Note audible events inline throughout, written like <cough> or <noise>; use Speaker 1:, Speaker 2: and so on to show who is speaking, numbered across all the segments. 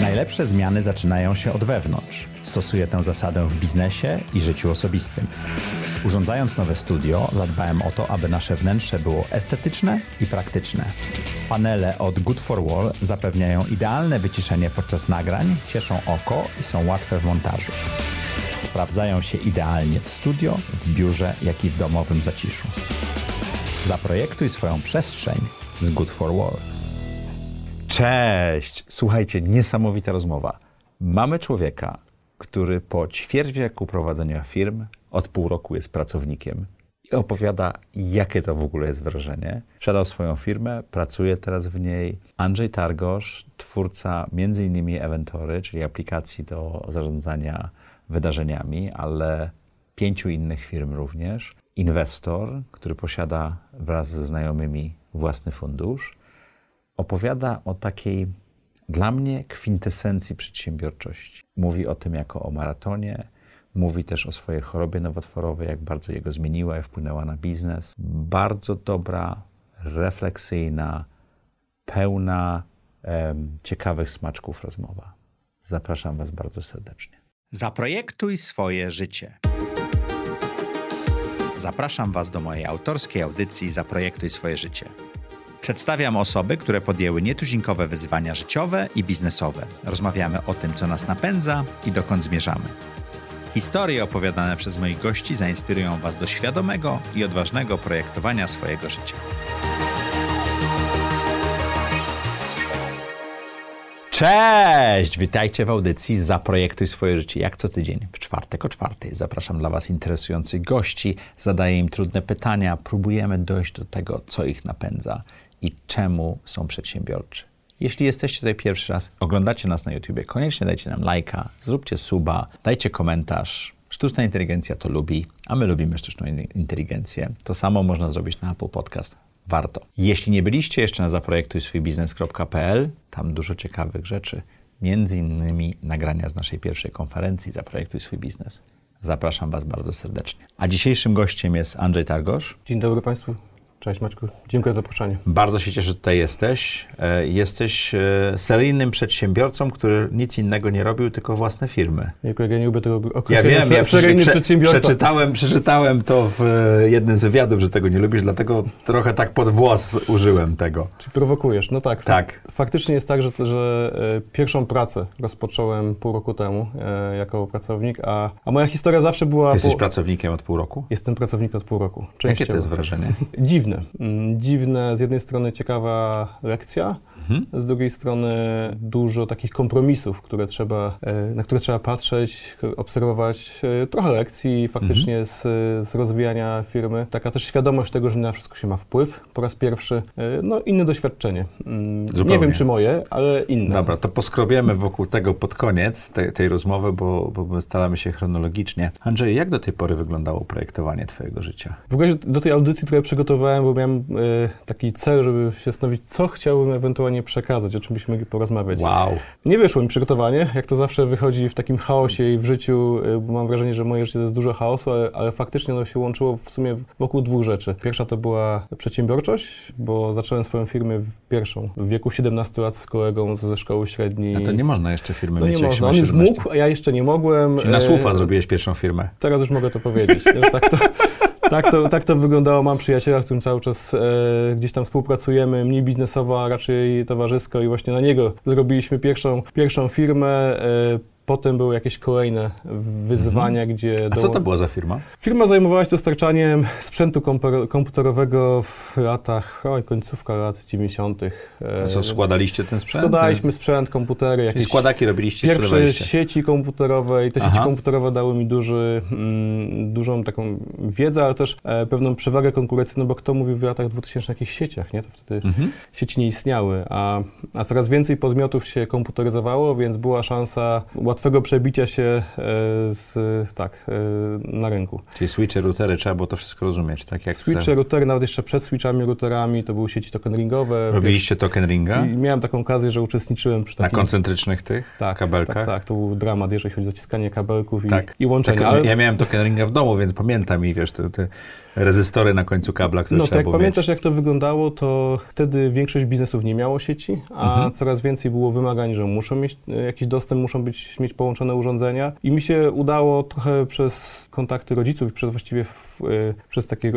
Speaker 1: Najlepsze zmiany zaczynają się od wewnątrz. Stosuję tę zasadę w biznesie i życiu osobistym. Urządzając nowe studio, zadbałem o to, aby nasze wnętrze było estetyczne i praktyczne. Panele od Good for Wall zapewniają idealne wyciszenie podczas nagrań, cieszą oko i są łatwe w montażu. Sprawdzają się idealnie w studio, w biurze, jak i w domowym zaciszu. Zaprojektuj swoją przestrzeń z Good for Wall.
Speaker 2: Cześć! Słuchajcie, niesamowita rozmowa. Mamy człowieka, który po ćwierć wieku prowadzenia firm od pół roku jest pracownikiem i opowiada, jakie to w ogóle jest wrażenie. Sprzedał swoją firmę, pracuje teraz w niej. Andrzej Targosz, twórca m.in. Eventory, czyli aplikacji do zarządzania wydarzeniami, ale pięciu innych firm również. Inwestor, który posiada wraz ze znajomymi własny fundusz. Opowiada o takiej dla mnie kwintesencji przedsiębiorczości. Mówi o tym jako o maratonie, mówi też o swojej chorobie nowotworowej, jak bardzo jego zmieniła i wpłynęła na biznes. Bardzo dobra, refleksyjna, pełna em, ciekawych smaczków rozmowa. Zapraszam Was bardzo serdecznie.
Speaker 1: Zaprojektuj swoje życie. Zapraszam Was do mojej autorskiej audycji Zaprojektuj swoje życie. Przedstawiam osoby, które podjęły nietuzinkowe wyzwania życiowe i biznesowe. Rozmawiamy o tym, co nas napędza i dokąd zmierzamy. Historie opowiadane przez moich gości zainspirują Was do świadomego i odważnego projektowania swojego życia.
Speaker 2: Cześć! Witajcie w audycji Zaprojektuj swoje życie. Jak co tydzień, w czwartek o czwartej. Zapraszam dla Was interesujących gości, zadaję im trudne pytania, próbujemy dojść do tego, co ich napędza i czemu są przedsiębiorczy. Jeśli jesteście tutaj pierwszy raz, oglądacie nas na YouTubie, koniecznie dajcie nam lajka, zróbcie suba, dajcie komentarz. Sztuczna inteligencja to lubi, a my lubimy sztuczną in- inteligencję. To samo można zrobić na Apple Podcast. Warto. Jeśli nie byliście jeszcze na zaprojektujswójbiznes.pl, tam dużo ciekawych rzeczy, między innymi nagrania z naszej pierwszej konferencji Zaprojektuj swój biznes. Zapraszam Was bardzo serdecznie. A dzisiejszym gościem jest Andrzej Targosz.
Speaker 3: Dzień dobry Państwu. Cześć Maćku. Dziękuję za zaproszenie.
Speaker 2: Bardzo się cieszę, że tutaj jesteś. E, Jesteś e, seryjnym przedsiębiorcą, który nic innego nie robił, tylko własne firmy.
Speaker 3: Jako ja nie lubię tego
Speaker 2: Ja
Speaker 3: określenia.
Speaker 2: wiem, ja
Speaker 3: seryjny
Speaker 2: prze-
Speaker 3: przedsiębiorca.
Speaker 2: przeczytałem, przeczytałem to w e, jednym z wywiadów, że tego nie lubisz, dlatego trochę tak pod włos użyłem tego.
Speaker 3: Czy prowokujesz? No tak.
Speaker 2: Tak.
Speaker 3: Faktycznie jest tak, że, że pierwszą pracę rozpocząłem pół roku temu jako pracownik, a, a moja historia zawsze była...
Speaker 2: Ty jesteś
Speaker 3: po-
Speaker 2: pracownikiem od pół roku?
Speaker 3: Jestem pracownikiem od pół roku.
Speaker 2: Jakie
Speaker 3: częściowo.
Speaker 2: to jest wrażenie? <laughs>
Speaker 3: Dziwne. Mm, Dziwne, z jednej strony ciekawa lekcja,
Speaker 2: Mhm.
Speaker 3: z drugiej strony dużo takich kompromisów, które trzeba, e, na które trzeba patrzeć, obserwować. e, Trochę lekcji faktycznie z, z rozwijania firmy. Taka też świadomość tego, że nie na wszystko się ma wpływ po raz pierwszy. E, No inne doświadczenie. Mm, Nie
Speaker 2: Zupełnie.
Speaker 3: wiem czy moje, ale inne.
Speaker 2: Dobra, to poskrobiemy wokół tego pod koniec te, tej rozmowy, bo, bo my staramy się chronologicznie. Andrzej, jak do tej pory wyglądało projektowanie Twojego życia?
Speaker 3: W ogóle do tej audycji, którą przygotowałem, bo miałem taki cel, żeby się zastanowić, co chciałbym ewentualnie przekazać, o czym byśmy mogli porozmawiać.
Speaker 2: Wow.
Speaker 3: Nie wyszło mi przygotowanie, jak to zawsze wychodzi w takim chaosie i w życiu, y, bo mam wrażenie, że moje życie to jest dużo chaosu, ale, ale faktycznie ono się łączyło w sumie wokół dwóch rzeczy. Pierwsza to była przedsiębiorczość, bo zacząłem swoją firmę w pierwszą w wieku 17 lat z kolegą ze szkoły średniej.
Speaker 2: A to nie można jeszcze firmy
Speaker 3: no
Speaker 2: mieć
Speaker 3: nie
Speaker 2: jak
Speaker 3: można.
Speaker 2: się
Speaker 3: On już
Speaker 2: 17.
Speaker 3: mógł, a ja jeszcze nie mogłem.
Speaker 2: Czyli na słupa zrobiłeś pierwszą firmę.
Speaker 3: Teraz już mogę to powiedzieć. <laughs> Tak, to, tak, to, tak to wyglądało. Mam przyjaciela, z którym cały czas e, gdzieś tam współpracujemy, mniej biznesowo, a raczej towarzysko i właśnie na niego zrobiliśmy pierwszą, pierwszą firmę. E, Potem były jakieś kolejne wyzwania, gdzie...
Speaker 2: Mhm. A
Speaker 3: do-
Speaker 2: co to była za firma?
Speaker 3: Firma zajmowała się dostarczaniem sprzętu komputerowego w latach, oj, końcówka lat 90. E,
Speaker 2: A co,
Speaker 3: więc
Speaker 2: składaliście ten sprzęt?
Speaker 3: Składaliśmy sprzęt, komputery,
Speaker 2: Czyli
Speaker 3: jakieś
Speaker 2: składaki robiliście,
Speaker 3: Pierwsze sieci komputerowe i te sieci
Speaker 2: Aha.
Speaker 3: komputerowe dały mi duży, mm, dużą taką wiedzę, ale też e, pewną przewagę konkurencyjną, bo kto mówił w latach 2000 o jakichś sieciach, nie? To wtedy
Speaker 2: Mhm.
Speaker 3: sieci nie istniały, a, a coraz więcej podmiotów się komputeryzowało, więc była szansa łatwego przebicia się e, z, tak, e, na rynku.
Speaker 2: Czyli switche, routery, trzeba było to wszystko rozumieć, tak? Jak
Speaker 3: Switche, routery, nawet jeszcze przed switchami, routerami, to były sieci token ringowe.
Speaker 2: Robiliście token ringa?
Speaker 3: I miałem taką okazję, że uczestniczyłem przy
Speaker 2: Na
Speaker 3: takim...
Speaker 2: koncentrycznych tych
Speaker 3: tak,
Speaker 2: kabelkach?
Speaker 3: Tak, tak, to był dramat, jeżeli chodzi o zaciskanie kabelków i,
Speaker 2: Tak.
Speaker 3: i łączenie.
Speaker 2: Tak,
Speaker 3: ale...
Speaker 2: Ja miałem token ringa w domu, więc pamiętam i wiesz, te, te rezystory na końcu kabla, które
Speaker 3: No
Speaker 2: trzeba
Speaker 3: tak,
Speaker 2: było
Speaker 3: pamiętasz
Speaker 2: mieć.
Speaker 3: jak to wyglądało, to wtedy większość biznesów nie miało sieci, a
Speaker 2: Mhm.
Speaker 3: coraz więcej było wymagań, że muszą mieć e, jakiś dostęp, muszą być, mieć połączone urządzenia i mi się udało trochę przez kontakty rodziców przez właściwie w, e, przez taki e,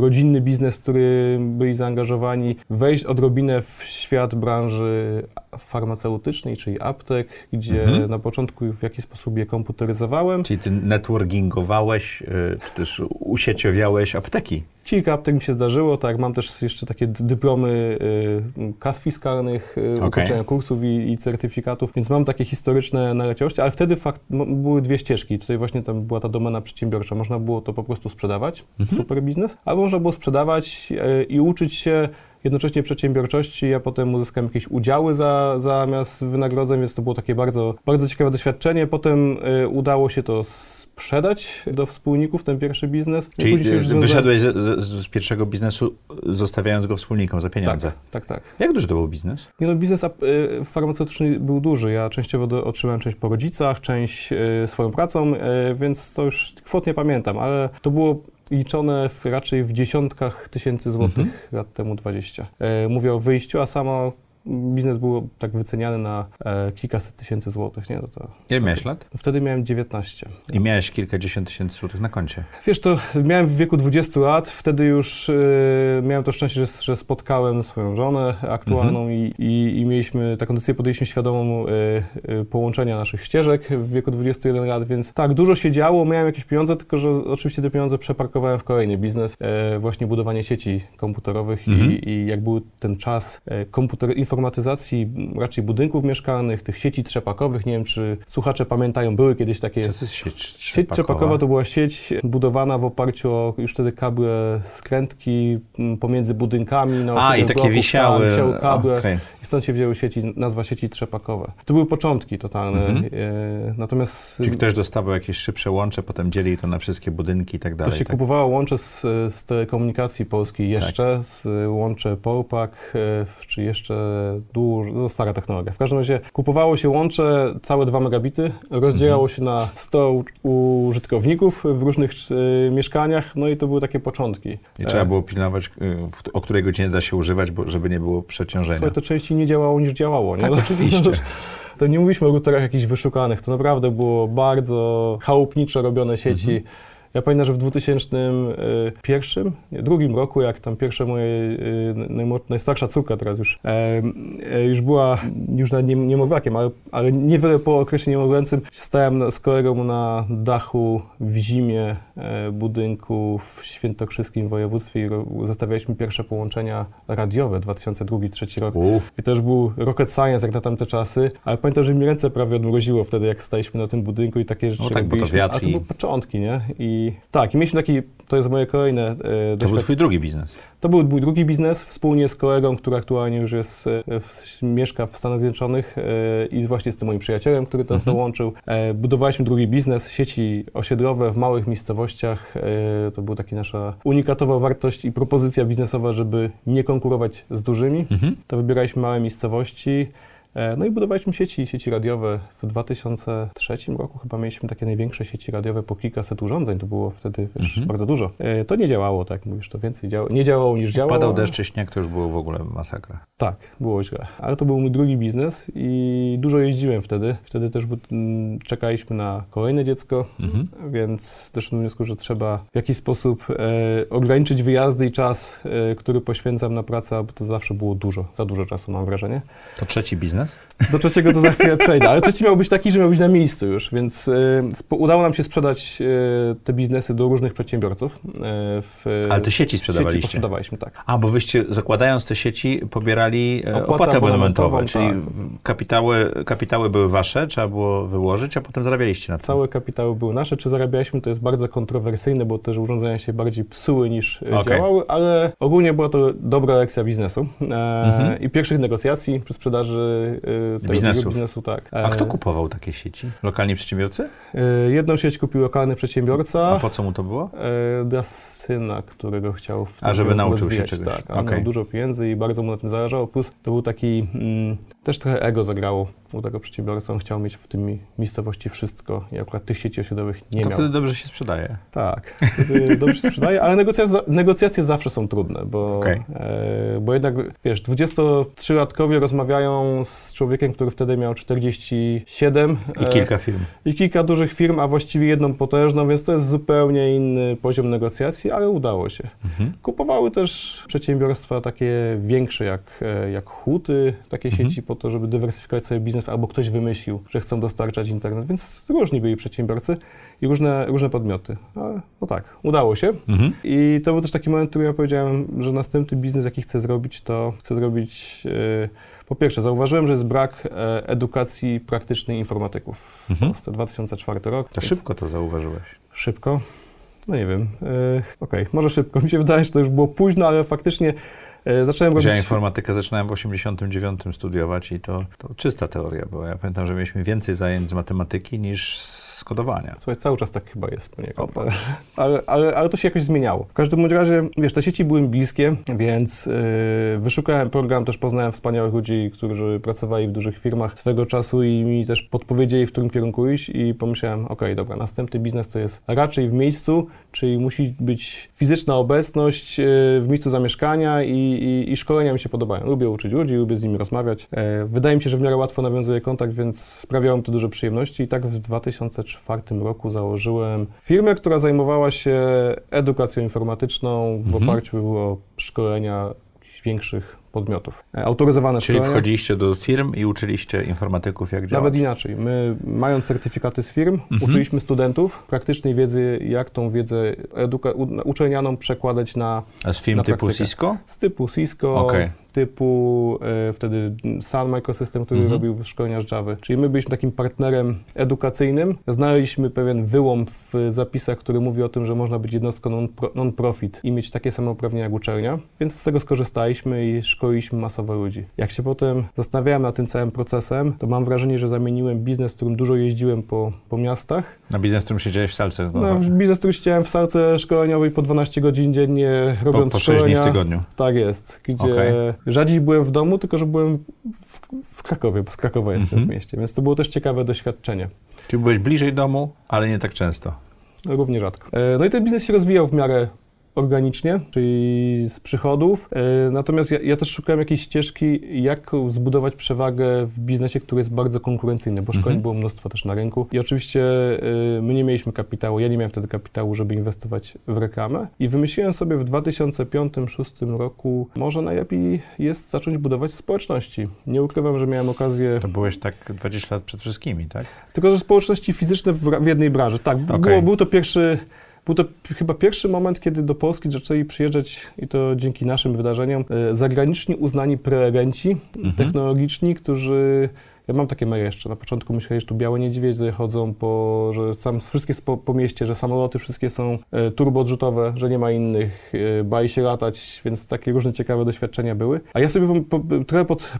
Speaker 3: rodzinny biznes, który byli zaangażowani, wejść odrobinę w świat branży farmaceutycznej, czyli aptek, gdzie
Speaker 2: Mhm.
Speaker 3: na początku w jakiś sposób je komputeryzowałem.
Speaker 2: Czyli ty networkingowałeś, czy też usieciowiałeś apteki.
Speaker 3: Kilka aptek mi się zdarzyło, tak, mam też jeszcze takie dy- dyplomy y, kas fiskalnych, y, ukończenia kursów i, i certyfikatów, więc mam takie historyczne naleciałości, ale wtedy fakt, były dwie ścieżki. Tutaj właśnie tam była ta domena przedsiębiorcza. Można było to po prostu sprzedawać,
Speaker 2: Mhm.
Speaker 3: super biznes, albo można było sprzedawać y, i uczyć się jednocześnie przedsiębiorczości, ja potem uzyskałem jakieś udziały za, zamiast wynagrodzeń, więc to było takie bardzo, bardzo ciekawe doświadczenie. Potem y, udało się to sprzedać do wspólników, ten pierwszy biznes.
Speaker 2: Czyli
Speaker 3: już
Speaker 2: y,
Speaker 3: związałem-
Speaker 2: wyszedłeś z, z, z pierwszego biznesu, zostawiając go wspólnikom za pieniądze.
Speaker 3: Tak, tak, tak.
Speaker 2: Jak duży to był biznes?
Speaker 3: Nie no, biznes y, farmaceutyczny był duży. Ja częściowo do, otrzymałem część po rodzicach, część y, swoją pracą, y, więc to już kwot nie pamiętam, ale to było liczone w, raczej w dziesiątkach tysięcy złotych
Speaker 2: Mhm.
Speaker 3: lat temu 20. Y, mówię o wyjściu, a samo biznes był tak wyceniany na e, kilkaset tysięcy złotych, nie? No to,
Speaker 2: Ile miałeś lat?
Speaker 3: wtedy miałem 19.
Speaker 2: I miałeś kilkadziesiąt tysięcy złotych na koncie.
Speaker 3: Wiesz, to miałem w wieku 20 lat, wtedy już y, miałem to szczęście, że, że spotkałem swoją żonę aktualną i, i, i mieliśmy taką decyzję, podjęliśmy świadomą y, y, połączenia naszych ścieżek w wieku 21 lat, więc tak, dużo się działo, miałem jakieś pieniądze, tylko że oczywiście te pieniądze przeparkowałem w kolejny biznes, e, właśnie budowanie sieci komputerowych
Speaker 2: Mhm.
Speaker 3: i, i jak był ten czas e, komputer, informatyzacji m, raczej budynków mieszkalnych, tych sieci trzepakowych, nie wiem, czy słuchacze pamiętają, były kiedyś takie...
Speaker 2: Co to jest sieć
Speaker 3: Sieć trzepakowa to była sieć budowana w oparciu o już wtedy kable skrętki m, pomiędzy budynkami. Na
Speaker 2: A, i takie
Speaker 3: bloków,
Speaker 2: wisiały.
Speaker 3: Tak, wisiały kable.
Speaker 2: Okej.
Speaker 3: I stąd się wzięły sieci, nazwa sieci trzepakowe. To były początki totalne.
Speaker 2: Mhm.
Speaker 3: E, natomiast
Speaker 2: Czyli ktoś dostawał jakieś szybsze łącze, potem dzielił to na wszystkie budynki i tak
Speaker 3: to
Speaker 2: dalej.
Speaker 3: się
Speaker 2: tak?
Speaker 3: kupowało łącze z, z telekomunikacji polskiej jeszcze, z łącze Polpak, e, czy jeszcze dużo, no stara technologia. W każdym razie kupowało się łącze całe 2 megabity, rozdzielało
Speaker 2: Mhm.
Speaker 3: się na 100 u- użytkowników w różnych e, mieszkaniach, no i to były takie początki.
Speaker 2: I trzeba było pilnować, o której godzinie da się używać, bo, żeby nie było przeciążenia.
Speaker 3: Słuchaj, to nie działało niż działało, nie?
Speaker 2: Tak,
Speaker 3: No,
Speaker 2: oczywiście. <laughs>
Speaker 3: To nie mówiliśmy o routerach jakichś wyszukanych, to naprawdę było bardzo chałupniczo robione sieci.
Speaker 2: Mhm.
Speaker 3: Ja pamiętam, że w 2001, nie, drugim roku, jak tam pierwsza moja y, najstarsza córka teraz już, e, już była już nawet nie, niemowlakiem, ale, ale niewiele po okresie niemowlęcym stałem z kolegą na dachu w zimie budynku w świętokrzyskim województwie i zostawialiśmy pierwsze połączenia radiowe 2002-2003 rok.
Speaker 2: U,
Speaker 3: I to już był rocket science jak na tamte czasy, ale pamiętam, że mi ręce prawie odmroziło wtedy, jak staliśmy na tym budynku i takie rzeczy
Speaker 2: No tak, bo to
Speaker 3: robiliśmy.
Speaker 2: wiatr
Speaker 3: A to
Speaker 2: i-
Speaker 3: były początki, nie? I tak, i mieliśmy taki, to jest moje kolejne e,
Speaker 2: to był twój drugi biznes.
Speaker 3: To był mój drugi biznes, wspólnie z kolegą, który aktualnie już jest, e, w, mieszka w Stanach Zjednoczonych e, i właśnie z tym moim przyjacielem, który nas
Speaker 2: Mhm.
Speaker 3: dołączył. E, budowaliśmy drugi biznes, sieci osiedlowe w małych miejscowościach. E, to była taka nasza unikatowa wartość i propozycja biznesowa, żeby nie konkurować z dużymi.
Speaker 2: Mhm.
Speaker 3: To wybieraliśmy małe miejscowości. E, No i budowaliśmy sieci, sieci radiowe. W 2003 roku chyba mieliśmy takie największe sieci radiowe po kilkaset urządzeń. To było wtedy wiesz,
Speaker 2: Mhm.
Speaker 3: bardzo dużo. E, To nie działało, tak jak mówisz, to więcej działało. Nie działało niż działało.
Speaker 2: Padał deszcz czy śnieg, to już było w ogóle masakra.
Speaker 3: Tak, było źle. Ale to był mój drugi biznes i dużo jeździłem wtedy. Wtedy też czekaliśmy na kolejne dziecko,
Speaker 2: Mhm.
Speaker 3: więc doszedłem do wniosku, że trzeba w jakiś sposób e, ograniczyć wyjazdy i czas, e, który poświęcam na pracę, bo to zawsze było dużo, za dużo czasu mam wrażenie.
Speaker 2: To trzeci biznes?
Speaker 3: Do trzeciego to za chwilę przejdę, ale trzeci miał być taki, że miał być na miejscu już, więc spo- udało nam się sprzedać e, te biznesy do różnych przedsiębiorców. E, w,
Speaker 2: Ale te sieci
Speaker 3: sieci
Speaker 2: sprzedawaliście.
Speaker 3: sprzedawaliśmy, tak.
Speaker 2: A, bo wyście zakładając te sieci pobierali
Speaker 3: Opłatę
Speaker 2: opłatę abonamentową,
Speaker 3: abonamentową,
Speaker 2: czyli
Speaker 3: tak.
Speaker 2: kapitały, kapitały były wasze, trzeba było wyłożyć, a potem zarabialiście na tym.
Speaker 3: Całe kapitały były nasze. Czy zarabialiśmy, to jest bardzo kontrowersyjne, bo też urządzenia się bardziej psuły niż
Speaker 2: Okej.
Speaker 3: działały, ale ogólnie była to dobra lekcja biznesu e,
Speaker 2: Mhm.
Speaker 3: i pierwszych negocjacji przy sprzedaży y, tego
Speaker 2: Biznesu.
Speaker 3: biznesu, tak.
Speaker 2: A kto
Speaker 3: E,
Speaker 2: kupował takie sieci? Lokalni przedsiębiorcy?
Speaker 3: e, Jedną sieć kupił lokalny przedsiębiorca.
Speaker 2: A po co mu to było?
Speaker 3: E, dla syna, którego chciał w
Speaker 2: A, żeby nauczył się
Speaker 3: rozwijać,
Speaker 2: czegoś.
Speaker 3: Tak, a
Speaker 2: Okej.
Speaker 3: miał dużo pieniędzy i bardzo mu na tym zależało. Plus to był taki, mm, też trochę ego zagrało u tego przedsiębiorcy. On chciał mieć w tym miejscowości wszystko i akurat tych sieci osiedlowych nie
Speaker 2: to
Speaker 3: miał.
Speaker 2: wtedy dobrze się sprzedaje.
Speaker 3: Tak, wtedy dobrze się sprzedaje, ale negocjacje, negocjacje zawsze są trudne, bo,
Speaker 2: Okej.
Speaker 3: e, bo jednak, wiesz, 23-latkowie rozmawiają z człowiekiem, który wtedy miał 47
Speaker 2: I
Speaker 3: e,
Speaker 2: kilka firm.
Speaker 3: i kilka dużych firm, a właściwie jedną potężną, więc to jest zupełnie inny poziom negocjacji, ale udało się.
Speaker 2: Mhm.
Speaker 3: Kupowały też przedsiębiorstwa takie większe jak, e, jak huty, takie
Speaker 2: Mhm.
Speaker 3: sieci po to, żeby dywersyfikować sobie biznes, albo ktoś wymyślił, że chcą dostarczać internet, więc różni byli przedsiębiorcy i różne, różne podmioty. Ale no tak, udało się.
Speaker 2: Mhm.
Speaker 3: I to był też taki moment, w którym ja powiedziałem, że następny biznes, jaki chcę zrobić, to chcę zrobić. e, po pierwsze, zauważyłem, że jest brak e, edukacji praktycznej informatyków w
Speaker 2: Mhm.
Speaker 3: Polsce. 2004 rok.
Speaker 2: To szybko to zauważyłeś.
Speaker 3: Szybko? No nie wiem. E, Okej, może szybko. Mi się wydaje, że to już było późno, ale faktycznie e, zacząłem robić...
Speaker 2: Ja informatykę zaczynałem w 89 studiować i to, to czysta teoria była. Ja pamiętam, że mieliśmy więcej zajęć z matematyki niż z kodowania.
Speaker 3: Słuchaj, cały czas tak chyba jest poniekąd, ale, <laughs> ale, ale, ale to się jakoś zmieniało. W każdym bądź razie, wiesz, te sieci były mi bliskie, więc yy, wyszukałem program, też poznałem wspaniałych ludzi, którzy pracowali w dużych firmach swego czasu i mi też podpowiedzieli, w którym kierunku iść i pomyślałem, okej, dobra, następny biznes to jest raczej w miejscu, czyli musi być fizyczna obecność yy, w miejscu zamieszkania i, i, i szkolenia mi się podobają. Lubię uczyć ludzi, lubię z nimi rozmawiać. E, wydaje mi się, że w miarę łatwo nawiązuję kontakt, więc sprawiało mi to dużo przyjemności i tak w 2004 roku założyłem firmę, która zajmowała się edukacją informatyczną w
Speaker 2: Mhm.
Speaker 3: oparciu o szkolenia większych podmiotów. E, Autoryzowane
Speaker 2: Czyli
Speaker 3: szkolenia.
Speaker 2: wchodziliście do firm i uczyliście informatyków, jak działać.
Speaker 3: Nawet inaczej. My, mając certyfikaty z firm,
Speaker 2: Mhm.
Speaker 3: uczyliśmy studentów praktycznej wiedzy, jak tą wiedzę eduka- uczelnianą przekładać na
Speaker 2: A z firm
Speaker 3: na
Speaker 2: typu
Speaker 3: praktykę.
Speaker 2: Cisco?
Speaker 3: z typu Cisco,
Speaker 2: Okej.
Speaker 3: Typu e, wtedy Sun Microsystem, który
Speaker 2: Mhm.
Speaker 3: robił szkolenia z Java. Czyli my byliśmy takim partnerem edukacyjnym. Znaleźliśmy pewien wyłom w zapisach, który mówi o tym, że można być jednostką non-pro- non-profit i mieć takie same uprawnienia jak uczelnia, więc z tego skorzystaliśmy i szkoliliśmy masowo ludzi. Jak się potem zastanawiałem nad tym całym procesem, to mam wrażenie, że zamieniłem biznes, w którym dużo jeździłem po, po miastach,
Speaker 2: Na biznes, w którym siedziałeś w salce.
Speaker 3: no, w biznes, który siedziałem w salce szkoleniowej po 12 godzin dziennie,
Speaker 2: po,
Speaker 3: robiąc
Speaker 2: po 6 dni w
Speaker 3: szkolenia.
Speaker 2: tygodniu.
Speaker 3: Tak jest, gdzie
Speaker 2: Okej.
Speaker 3: Rzadziej byłem w domu, tylko że byłem w, w Krakowie, bo z Krakowa jestem
Speaker 2: Mhm.
Speaker 3: w mieście, więc to było też ciekawe doświadczenie.
Speaker 2: Czyli byłeś bliżej domu, ale nie tak często.
Speaker 3: Równie rzadko. E, No i ten biznes się rozwijał w miarę organicznie, czyli z przychodów. E, Natomiast ja, ja też szukałem jakiejś ścieżki, jak zbudować przewagę w biznesie, który jest bardzo konkurencyjny, bo szkoleń
Speaker 2: Mhm.
Speaker 3: było mnóstwo też na rynku. I oczywiście e, my nie mieliśmy kapitału, ja nie miałem wtedy kapitału, żeby inwestować w reklamę. I wymyśliłem sobie w 2005-2006 roku, może najlepiej jest zacząć budować społeczności. Nie ukrywam, że miałem okazję
Speaker 2: To byłeś tak 20 lat przed wszystkimi, tak?
Speaker 3: tylko, że społeczności fizyczne w, w jednej branży. Tak,
Speaker 2: Okej.
Speaker 3: było, był to pierwszy. Był to chyba pierwszy moment, kiedy do Polski zaczęli przyjeżdżać, i to dzięki naszym wydarzeniom, e, zagraniczni uznani prelegenci
Speaker 2: Mhm.
Speaker 3: technologiczni, którzy. Ja mam takie maile jeszcze. Na początku myśleli, że tu białe niedźwiedzie chodzą, po, że sam wszystkie po, po mieście, że samoloty wszystkie są e, turboodrzutowe, że nie ma innych, e, bali się latać, więc takie różne ciekawe doświadczenia były. A ja sobie po, po, trochę pod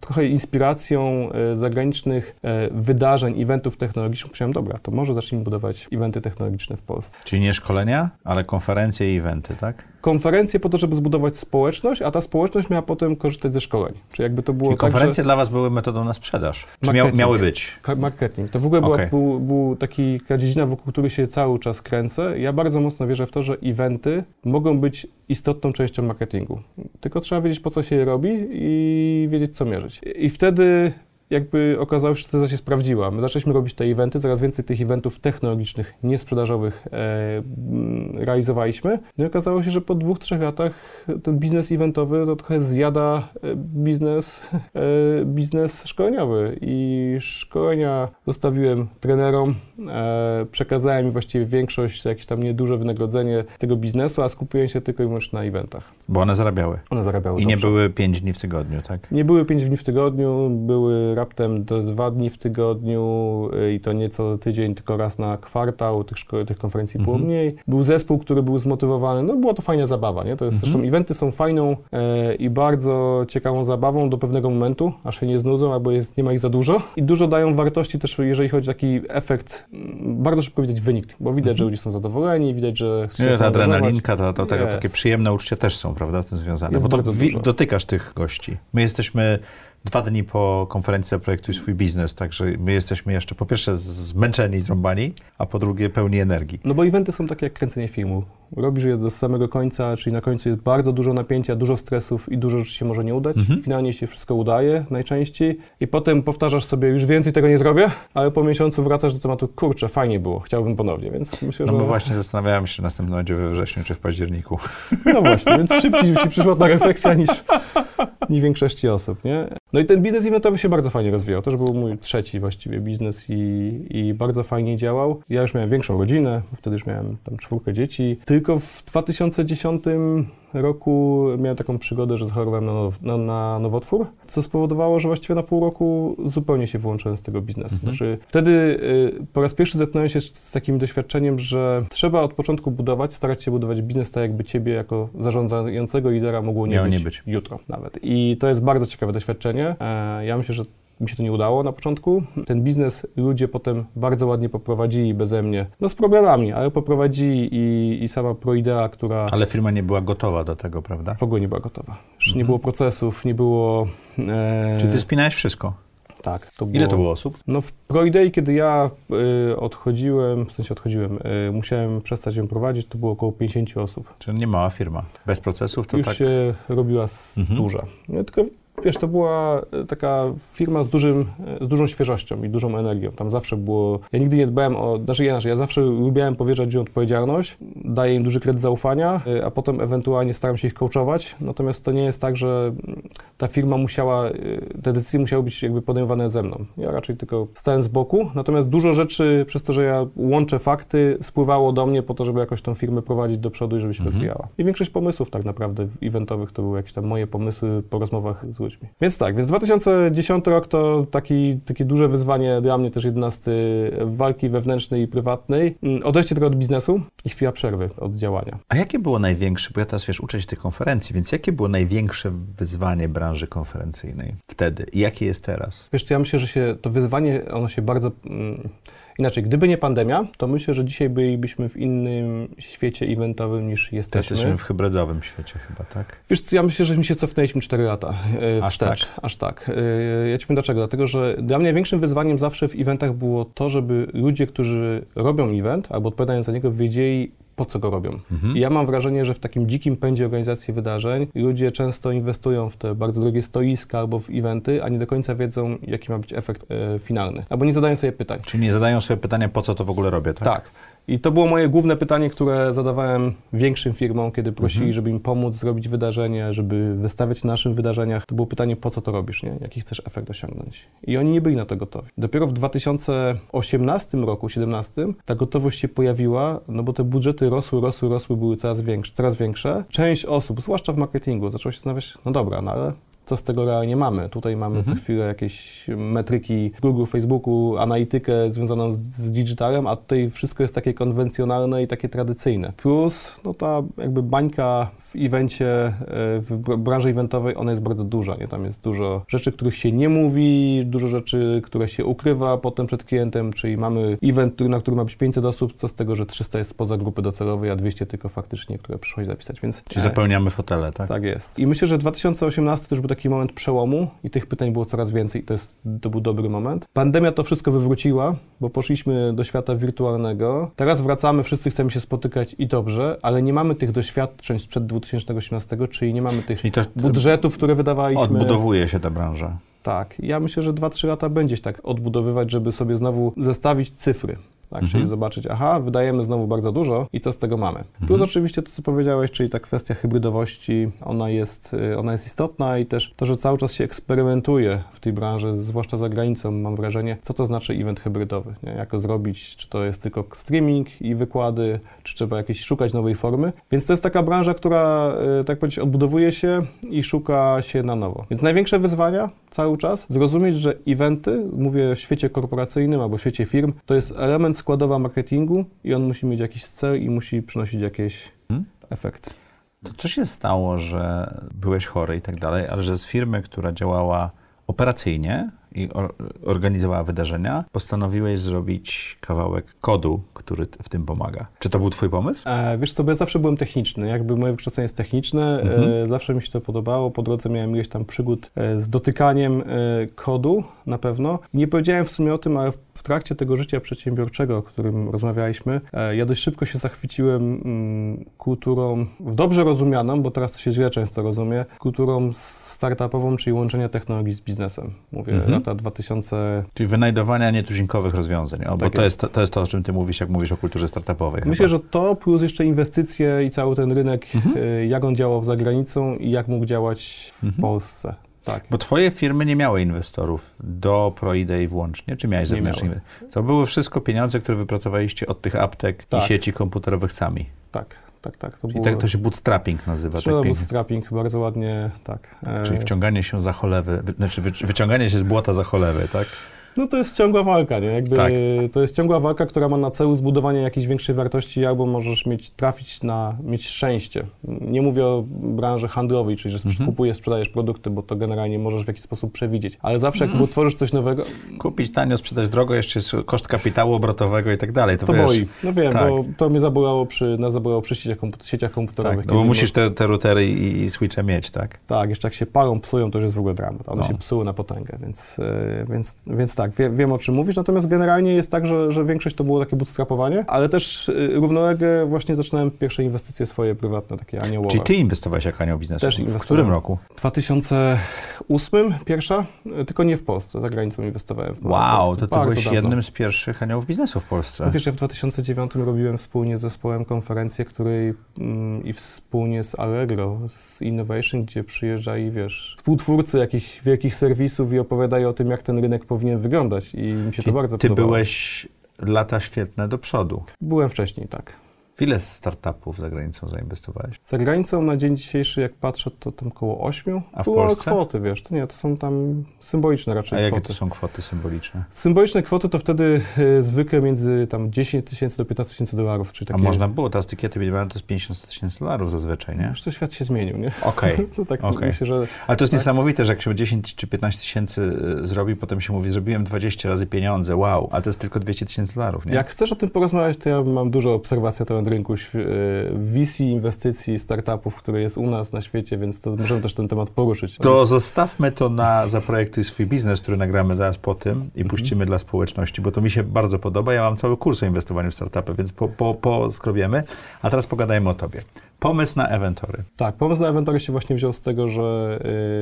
Speaker 3: trochę inspiracją e, zagranicznych e, wydarzeń, eventów technologicznych myślałem, dobra, to może zacznijmy budować eventy technologiczne w Polsce.
Speaker 2: Czyli nie szkolenia, ale konferencje i eventy, tak?
Speaker 3: Konferencje po to, żeby zbudować społeczność, a ta społeczność miała potem korzystać ze szkoleń. Czy jakby to było
Speaker 2: Czyli
Speaker 3: tak,
Speaker 2: konferencje dla was były metodą na sprzedaż? Czy miały być?
Speaker 3: Marketing. To w ogóle była, był, był taki taka dziedzina, wokół której się cały czas kręcę. Ja bardzo mocno wierzę w to, że eventy mogą być istotną częścią marketingu. Tylko trzeba wiedzieć, po co się je robi i wiedzieć, co mierzyć. I wtedy jakby okazało się, że teza się sprawdziła. My zaczęliśmy robić te eventy, coraz więcej tych eventów technologicznych, niesprzedażowych e, mm, realizowaliśmy. No i okazało się, że po dwóch, trzech latach ten biznes eventowy to trochę zjada e, biznes, e, biznes szkoleniowy. I szkolenia zostawiłem trenerom, e, przekazałem im właściwie większość, jakieś tam nieduże wynagrodzenie tego biznesu, a skupiłem się tylko i wyłącznie na eventach.
Speaker 2: Bo one zarabiały.
Speaker 3: One zarabiały
Speaker 2: I nie
Speaker 3: dobrze.
Speaker 2: były 5 dni w tygodniu, tak?
Speaker 3: Nie były 5 dni w tygodniu, były raptem do dwa dni w tygodniu y, i to nie co tydzień, tylko raz na kwartał, tych, szko- tych konferencji było
Speaker 2: Mhm.
Speaker 3: mniej. Był zespół, który był zmotywowany, no była to fajna zabawa, nie? To jest,
Speaker 2: Mhm.
Speaker 3: zresztą eventy są fajną e, i bardzo ciekawą zabawą do pewnego momentu, aż się nie znudzą, albo jest, nie ma ich za dużo. I dużo dają wartości też, jeżeli chodzi o taki efekt, bardzo szybko widać wynik, bo widać, że ludzie są zadowoleni, widać, że
Speaker 2: Mhm. Nie, ta adrenalinka, to, to, tego, takie przyjemne uczucia też są, prawda, tym związane.
Speaker 3: Jest
Speaker 2: Bo to wi- dotykasz tych gości. My jesteśmy dwa dni po konferencji Zaprojektuj swój biznes, także my jesteśmy jeszcze po pierwsze zmęczeni, zrąbani, a po drugie pełni energii.
Speaker 3: No bo eventy są takie jak kręcenie filmu. Robisz je do samego końca, czyli na końcu jest bardzo dużo napięcia, dużo stresów i dużo rzeczy się może nie udać.
Speaker 2: Mhm.
Speaker 3: Finalnie się wszystko udaje najczęściej i potem powtarzasz sobie, już więcej tego nie zrobię, ale po miesiącu wracasz do tematu, kurczę, fajnie było, chciałbym ponownie, więc myślę,
Speaker 2: No
Speaker 3: że...
Speaker 2: bo właśnie zastanawiałem się, czy następny będzie we wrześniu, czy w październiku.
Speaker 3: No właśnie, więc szybciej ci przyszła ta refleksja niż, niż większości osób, nie? No i ten biznes eventowy się bardzo fajnie rozwijał. To już był mój trzeci właściwie biznes i, i bardzo fajnie działał. Ja już miałem większą rodzinę, wtedy już miałem tam czwórkę dzieci. Tylko w 2010 roku miałem taką przygodę, że zachorowałem na, now, na, na nowotwór, co spowodowało, że właściwie na pół roku zupełnie się wyłączyłem z tego biznesu.
Speaker 2: Mhm.
Speaker 3: Znaczy, wtedy y, po raz pierwszy zetknąłem się z, takim doświadczeniem, że trzeba od początku budować, starać się budować biznes tak, jakby ciebie jako zarządzającego lidera mogło nie, być,
Speaker 2: nie być.
Speaker 3: jutro nawet. I to jest bardzo ciekawe doświadczenie. E, ja myślę, że mi się to nie udało na początku. Ten biznes ludzie potem bardzo ładnie poprowadzili beze mnie. No z problemami, ale poprowadzili i, i sama proidea, która
Speaker 2: Ale firma nie była gotowa do tego, prawda?
Speaker 3: w ogóle nie była gotowa. Już nie
Speaker 2: Mhm.
Speaker 3: było procesów, nie było... E,
Speaker 2: Czyli ty spinałeś wszystko.
Speaker 3: Tak. To było,
Speaker 2: Ile to było osób?
Speaker 3: No w ProIdei, kiedy ja y, odchodziłem, w sensie odchodziłem, y, musiałem przestać ją prowadzić, to było około 50 osób.
Speaker 2: Czyli nie mała firma. Bez procesów to
Speaker 3: Już
Speaker 2: tak...
Speaker 3: się robiła
Speaker 2: Mhm.
Speaker 3: duża. Nie, tylko wiesz, to była y, taka firma z, dużym, y, z dużą świeżością i dużą energią. Tam zawsze było, ja nigdy nie dbałem o, znaczy ja, ja zawsze lubiałem powierzać ludziom odpowiedzialność, daję im duży kredyt zaufania, y, a potem ewentualnie staram się ich coachować, natomiast to nie jest tak, że mm, ta firma musiała, te decyzje musiały być jakby podejmowane ze mną. Ja raczej tylko stałem z boku, natomiast dużo rzeczy, przez to, że ja łączę fakty, spływało do mnie po to, żeby jakoś tą firmę prowadzić do przodu i żeby się
Speaker 2: Mhm.
Speaker 3: rozwijała. I większość pomysłów tak naprawdę eventowych to były jakieś tam moje pomysły po rozmowach z ludźmi. Więc tak, więc 2010 rok to taki, takie duże wyzwanie dla mnie też 11 walki wewnętrznej i prywatnej. Mm, Odejście trochę od biznesu i chwila przerwy od działania.
Speaker 2: A jakie było największe, bo ja teraz wiesz, uczę się tych konferencji, więc jakie było największe wyzwanie branży konferencyjnej wtedy i jakie jest teraz?
Speaker 3: Wiesz ja myślę, że się to wyzwanie, ono się bardzo... Inaczej, gdyby nie pandemia, to myślę, że dzisiaj bylibyśmy w innym świecie eventowym niż jesteśmy.
Speaker 2: jesteśmy w hybrydowym świecie chyba, tak?
Speaker 3: Wiesz co, ja myślę, że my się cofnęliśmy 4 lata e,
Speaker 2: Aż
Speaker 3: wstecz.
Speaker 2: tak?
Speaker 3: Aż tak. E, ja ci powiem dlaczego. Dlatego, że dla mnie największym wyzwaniem zawsze w eventach było to, żeby ludzie, którzy robią event albo odpowiadają za niego, wiedzieli, po co go robią.
Speaker 2: Mhm.
Speaker 3: Ja mam wrażenie, że w takim dzikim pędzie organizacji wydarzeń ludzie często inwestują w te bardzo drogie stoiska albo w eventy, a nie do końca wiedzą, jaki ma być efekt e, finalny. Albo nie zadają sobie pytań.
Speaker 2: Czyli nie zadają sobie pytania, po co to w ogóle robię, tak?
Speaker 3: Tak. I to było moje główne pytanie, które zadawałem większym firmom, kiedy prosili,
Speaker 2: Mhm.
Speaker 3: żeby im pomóc zrobić wydarzenie, żeby wystawiać na naszych wydarzeniach. To było pytanie, po co to robisz, nie? Jaki chcesz efekt osiągnąć? I oni nie byli na to gotowi. Dopiero w 2018 roku, 2017, ta gotowość się pojawiła, no bo te budżety rosły, rosły, rosły, były coraz większe, coraz większe. Część osób, zwłaszcza w marketingu, zaczęło się zastanawiać, no dobra, no ale co z tego realnie mamy. Tutaj mamy
Speaker 2: Mhm.
Speaker 3: co chwilę jakieś metryki Google, Facebooku, analitykę związaną z, z digitalem, a tutaj wszystko jest takie konwencjonalne i takie tradycyjne. Plus, no ta jakby bańka w evencie, e, w br- branży eventowej, ona jest bardzo duża, nie? Tam jest dużo rzeczy, których się nie mówi, dużo rzeczy, które się ukrywa potem przed klientem, czyli mamy event, na który ma być 500 osób, co z tego, że 300 jest spoza grupy docelowej, a 200 tylko faktycznie, które przyszło zapisać, więc...
Speaker 2: Czyli
Speaker 3: e,
Speaker 2: zapełniamy fotele, tak?
Speaker 3: tak jest. I myślę, że 2018 to już był taki moment przełomu i tych pytań było coraz więcej. To, jest, to był dobry moment. Pandemia to wszystko wywróciła, bo poszliśmy do świata wirtualnego. Teraz wracamy, wszyscy chcemy się spotykać i dobrze, ale nie mamy tych doświadczeń sprzed 2018, czyli nie mamy tych
Speaker 2: to
Speaker 3: budżetów, które wydawaliśmy.
Speaker 2: odbudowuje się ta branża.
Speaker 3: Tak. Ja myślę, że 2-3 lata będzie się tak odbudowywać, żeby sobie znowu zestawić cyfry. Tak? Czyli zobaczyć, aha, wydajemy znowu bardzo dużo i co z tego mamy. Plus oczywiście to, co powiedziałeś, czyli ta kwestia hybrydowości, ona jest, y, ona jest istotna i też to, że cały czas się eksperymentuje w tej branży, zwłaszcza za granicą, mam wrażenie, co to znaczy event hybrydowy, nie? jak go zrobić, czy to jest tylko streaming i wykłady, czy trzeba jakieś szukać nowej formy. Więc to jest taka branża, która, y, tak powiedzieć, odbudowuje się i szuka się na nowo. Więc największe wyzwania cały czas zrozumieć, że eventy, mówię w świecie korporacyjnym albo w świecie firm, to jest element składowa marketingu i on musi mieć jakiś cel i musi przynosić jakieś
Speaker 2: Hmm?
Speaker 3: efekty.
Speaker 2: To co się stało, że byłeś chory i tak dalej, ale że z firmy, która działała operacyjnie i or, organizowała wydarzenia, postanowiłeś zrobić kawałek kodu, który w tym pomaga. Czy to był twój pomysł?
Speaker 3: E, wiesz co, bo ja zawsze byłem techniczny, jakby moje wykształcenie jest techniczne, e, zawsze mi się to podobało, po drodze miałem ileś tam przygód e, z dotykaniem e, kodu na pewno. Nie powiedziałem w sumie o tym, ale w, w trakcie tego życia przedsiębiorczego, o którym rozmawialiśmy, e, ja dość szybko się zachwyciłem mm, kulturą, dobrze rozumianą, bo teraz to się źle często rozumie, kulturą startupową, czyli łączenia technologii z biznesem. Mówię,
Speaker 2: Mhm.
Speaker 3: lata 2000...
Speaker 2: Czyli wynajdowania nietuzinkowych rozwiązań, o, bo
Speaker 3: Tak
Speaker 2: to jest.
Speaker 3: jest.
Speaker 2: to, jest to, o czym ty mówisz, jak mówisz o kulturze startupowej.
Speaker 3: Myślę,
Speaker 2: chyba.
Speaker 3: że to plus jeszcze inwestycje i cały ten rynek,
Speaker 2: Mhm.
Speaker 3: y, jak on działał za granicą i jak mógł działać w
Speaker 2: Mhm.
Speaker 3: Polsce. Tak.
Speaker 2: Bo twoje firmy nie miały inwestorów do ProIdei włącznie, czy miałeś zewnętrznych? To były wszystko pieniądze, które wypracowaliście od tych aptek
Speaker 3: Tak.
Speaker 2: i sieci komputerowych sami.
Speaker 3: Tak, tak, tak. To było...
Speaker 2: tak, to się bootstrapping nazywa. Tak
Speaker 3: bootstrapping, bardzo ładnie, tak. E,
Speaker 2: Czyli wciąganie się za cholewy, wy- znaczy wy- wyciąganie się z błota za cholewy, tak?
Speaker 3: No to jest ciągła walka, nie? Jakby
Speaker 2: Tak.
Speaker 3: To jest ciągła walka, która ma na celu zbudowanie jakiejś większej wartości, albo możesz mieć, trafić na, mieć szczęście. Nie mówię o branży handlowej, czyli że
Speaker 2: Mhm.
Speaker 3: kupujesz, sprzedajesz produkty, bo to generalnie możesz w jakiś sposób przewidzieć. Ale zawsze jak tworzysz coś nowego,
Speaker 2: Kupić tanio, sprzedać drogo, jeszcze jest koszt kapitału obrotowego i tak dalej. To,
Speaker 3: to
Speaker 2: wiesz,
Speaker 3: boi. No wiem,
Speaker 2: tak.
Speaker 3: bo to mnie zabolało przy, nas zabolało przy sieciach, komput- sieciach komputerowych.
Speaker 2: Tak, no bo musisz te, te routery i, i switche mieć, tak?
Speaker 3: Tak, jeszcze jak się palą, psują, to już jest w ogóle dramat. One
Speaker 2: No.
Speaker 3: się psuły na potęgę, więc, e, więc, więc tak, wie, wiem o czym mówisz. Natomiast generalnie jest tak, że, że większość to było takie bootstrapowanie, ale też e, równolegle właśnie zaczynałem pierwsze inwestycje swoje prywatne, takie aniołowe.
Speaker 2: Czyli ty inwestowałeś jako anioł biznesu.
Speaker 3: Też
Speaker 2: w którym roku?
Speaker 3: W 2008 pierwsza, e, tylko nie w Polsce, za granicą inwestowałem. W
Speaker 2: Wow, to ty byłeś
Speaker 3: dawno.
Speaker 2: jednym z pierwszych aniołów biznesu w Polsce.
Speaker 3: No wiesz, ja w 2009 robiłem wspólnie z zespołem konferencję, której mm, i wspólnie z Allegro, z Innovation, gdzie przyjeżdżali, wiesz, współtwórcy jakichś wielkich serwisów i opowiadają o tym, jak ten rynek powinien wyglądać i mi się to
Speaker 2: Czyli
Speaker 3: bardzo
Speaker 2: ty
Speaker 3: podobało.
Speaker 2: byłeś lata świetne do przodu.
Speaker 3: Byłem wcześniej, tak.
Speaker 2: W ile startupów za granicą zainwestowałeś?
Speaker 3: Za granicą na dzień dzisiejszy, jak patrzę, to tam około 8.
Speaker 2: A w
Speaker 3: Było
Speaker 2: Polsce?
Speaker 3: kwoty, wiesz, to nie, to są tam symboliczne
Speaker 2: A
Speaker 3: raczej
Speaker 2: jakie
Speaker 3: kwoty.
Speaker 2: to są kwoty symboliczne?
Speaker 3: Symboliczne kwoty to wtedy y, zwykle między tam 10 tysięcy do 15 tysięcy dolarów, czyli
Speaker 2: A
Speaker 3: takie...
Speaker 2: można było, teraz tykiety minimalne to jest 50 tysięcy dolarów zazwyczaj, nie?
Speaker 3: Już to świat się zmienił, nie?
Speaker 2: Okej. <laughs>
Speaker 3: To tak myślę, że
Speaker 2: Ale to jest
Speaker 3: Tak.
Speaker 2: niesamowite, że jak się 10 czy 15 tysięcy y, zrobi, potem się mówi, zrobiłem 20 razy pieniądze, wow, ale to jest tylko 200 tysięcy dolarów, nie?
Speaker 3: Jak chcesz o tym porozmawiać, to ja mam dużo obserwacji na temat rynku św- e, VC, inwestycji, startupów, które jest u nas na świecie, więc to możemy też ten temat poruszyć.
Speaker 2: To zostawmy to na Zaprojektuj swój biznes, który nagramy zaraz po tym
Speaker 3: Mhm.
Speaker 2: i puścimy dla społeczności, bo to mi się bardzo podoba. Ja mam cały kurs o inwestowaniu w startupy, więc po, po, poskrobiemy. A teraz pogadajmy o tobie. Pomysł na eventory.
Speaker 3: Tak, pomysł na Eventory się właśnie wziął z tego, że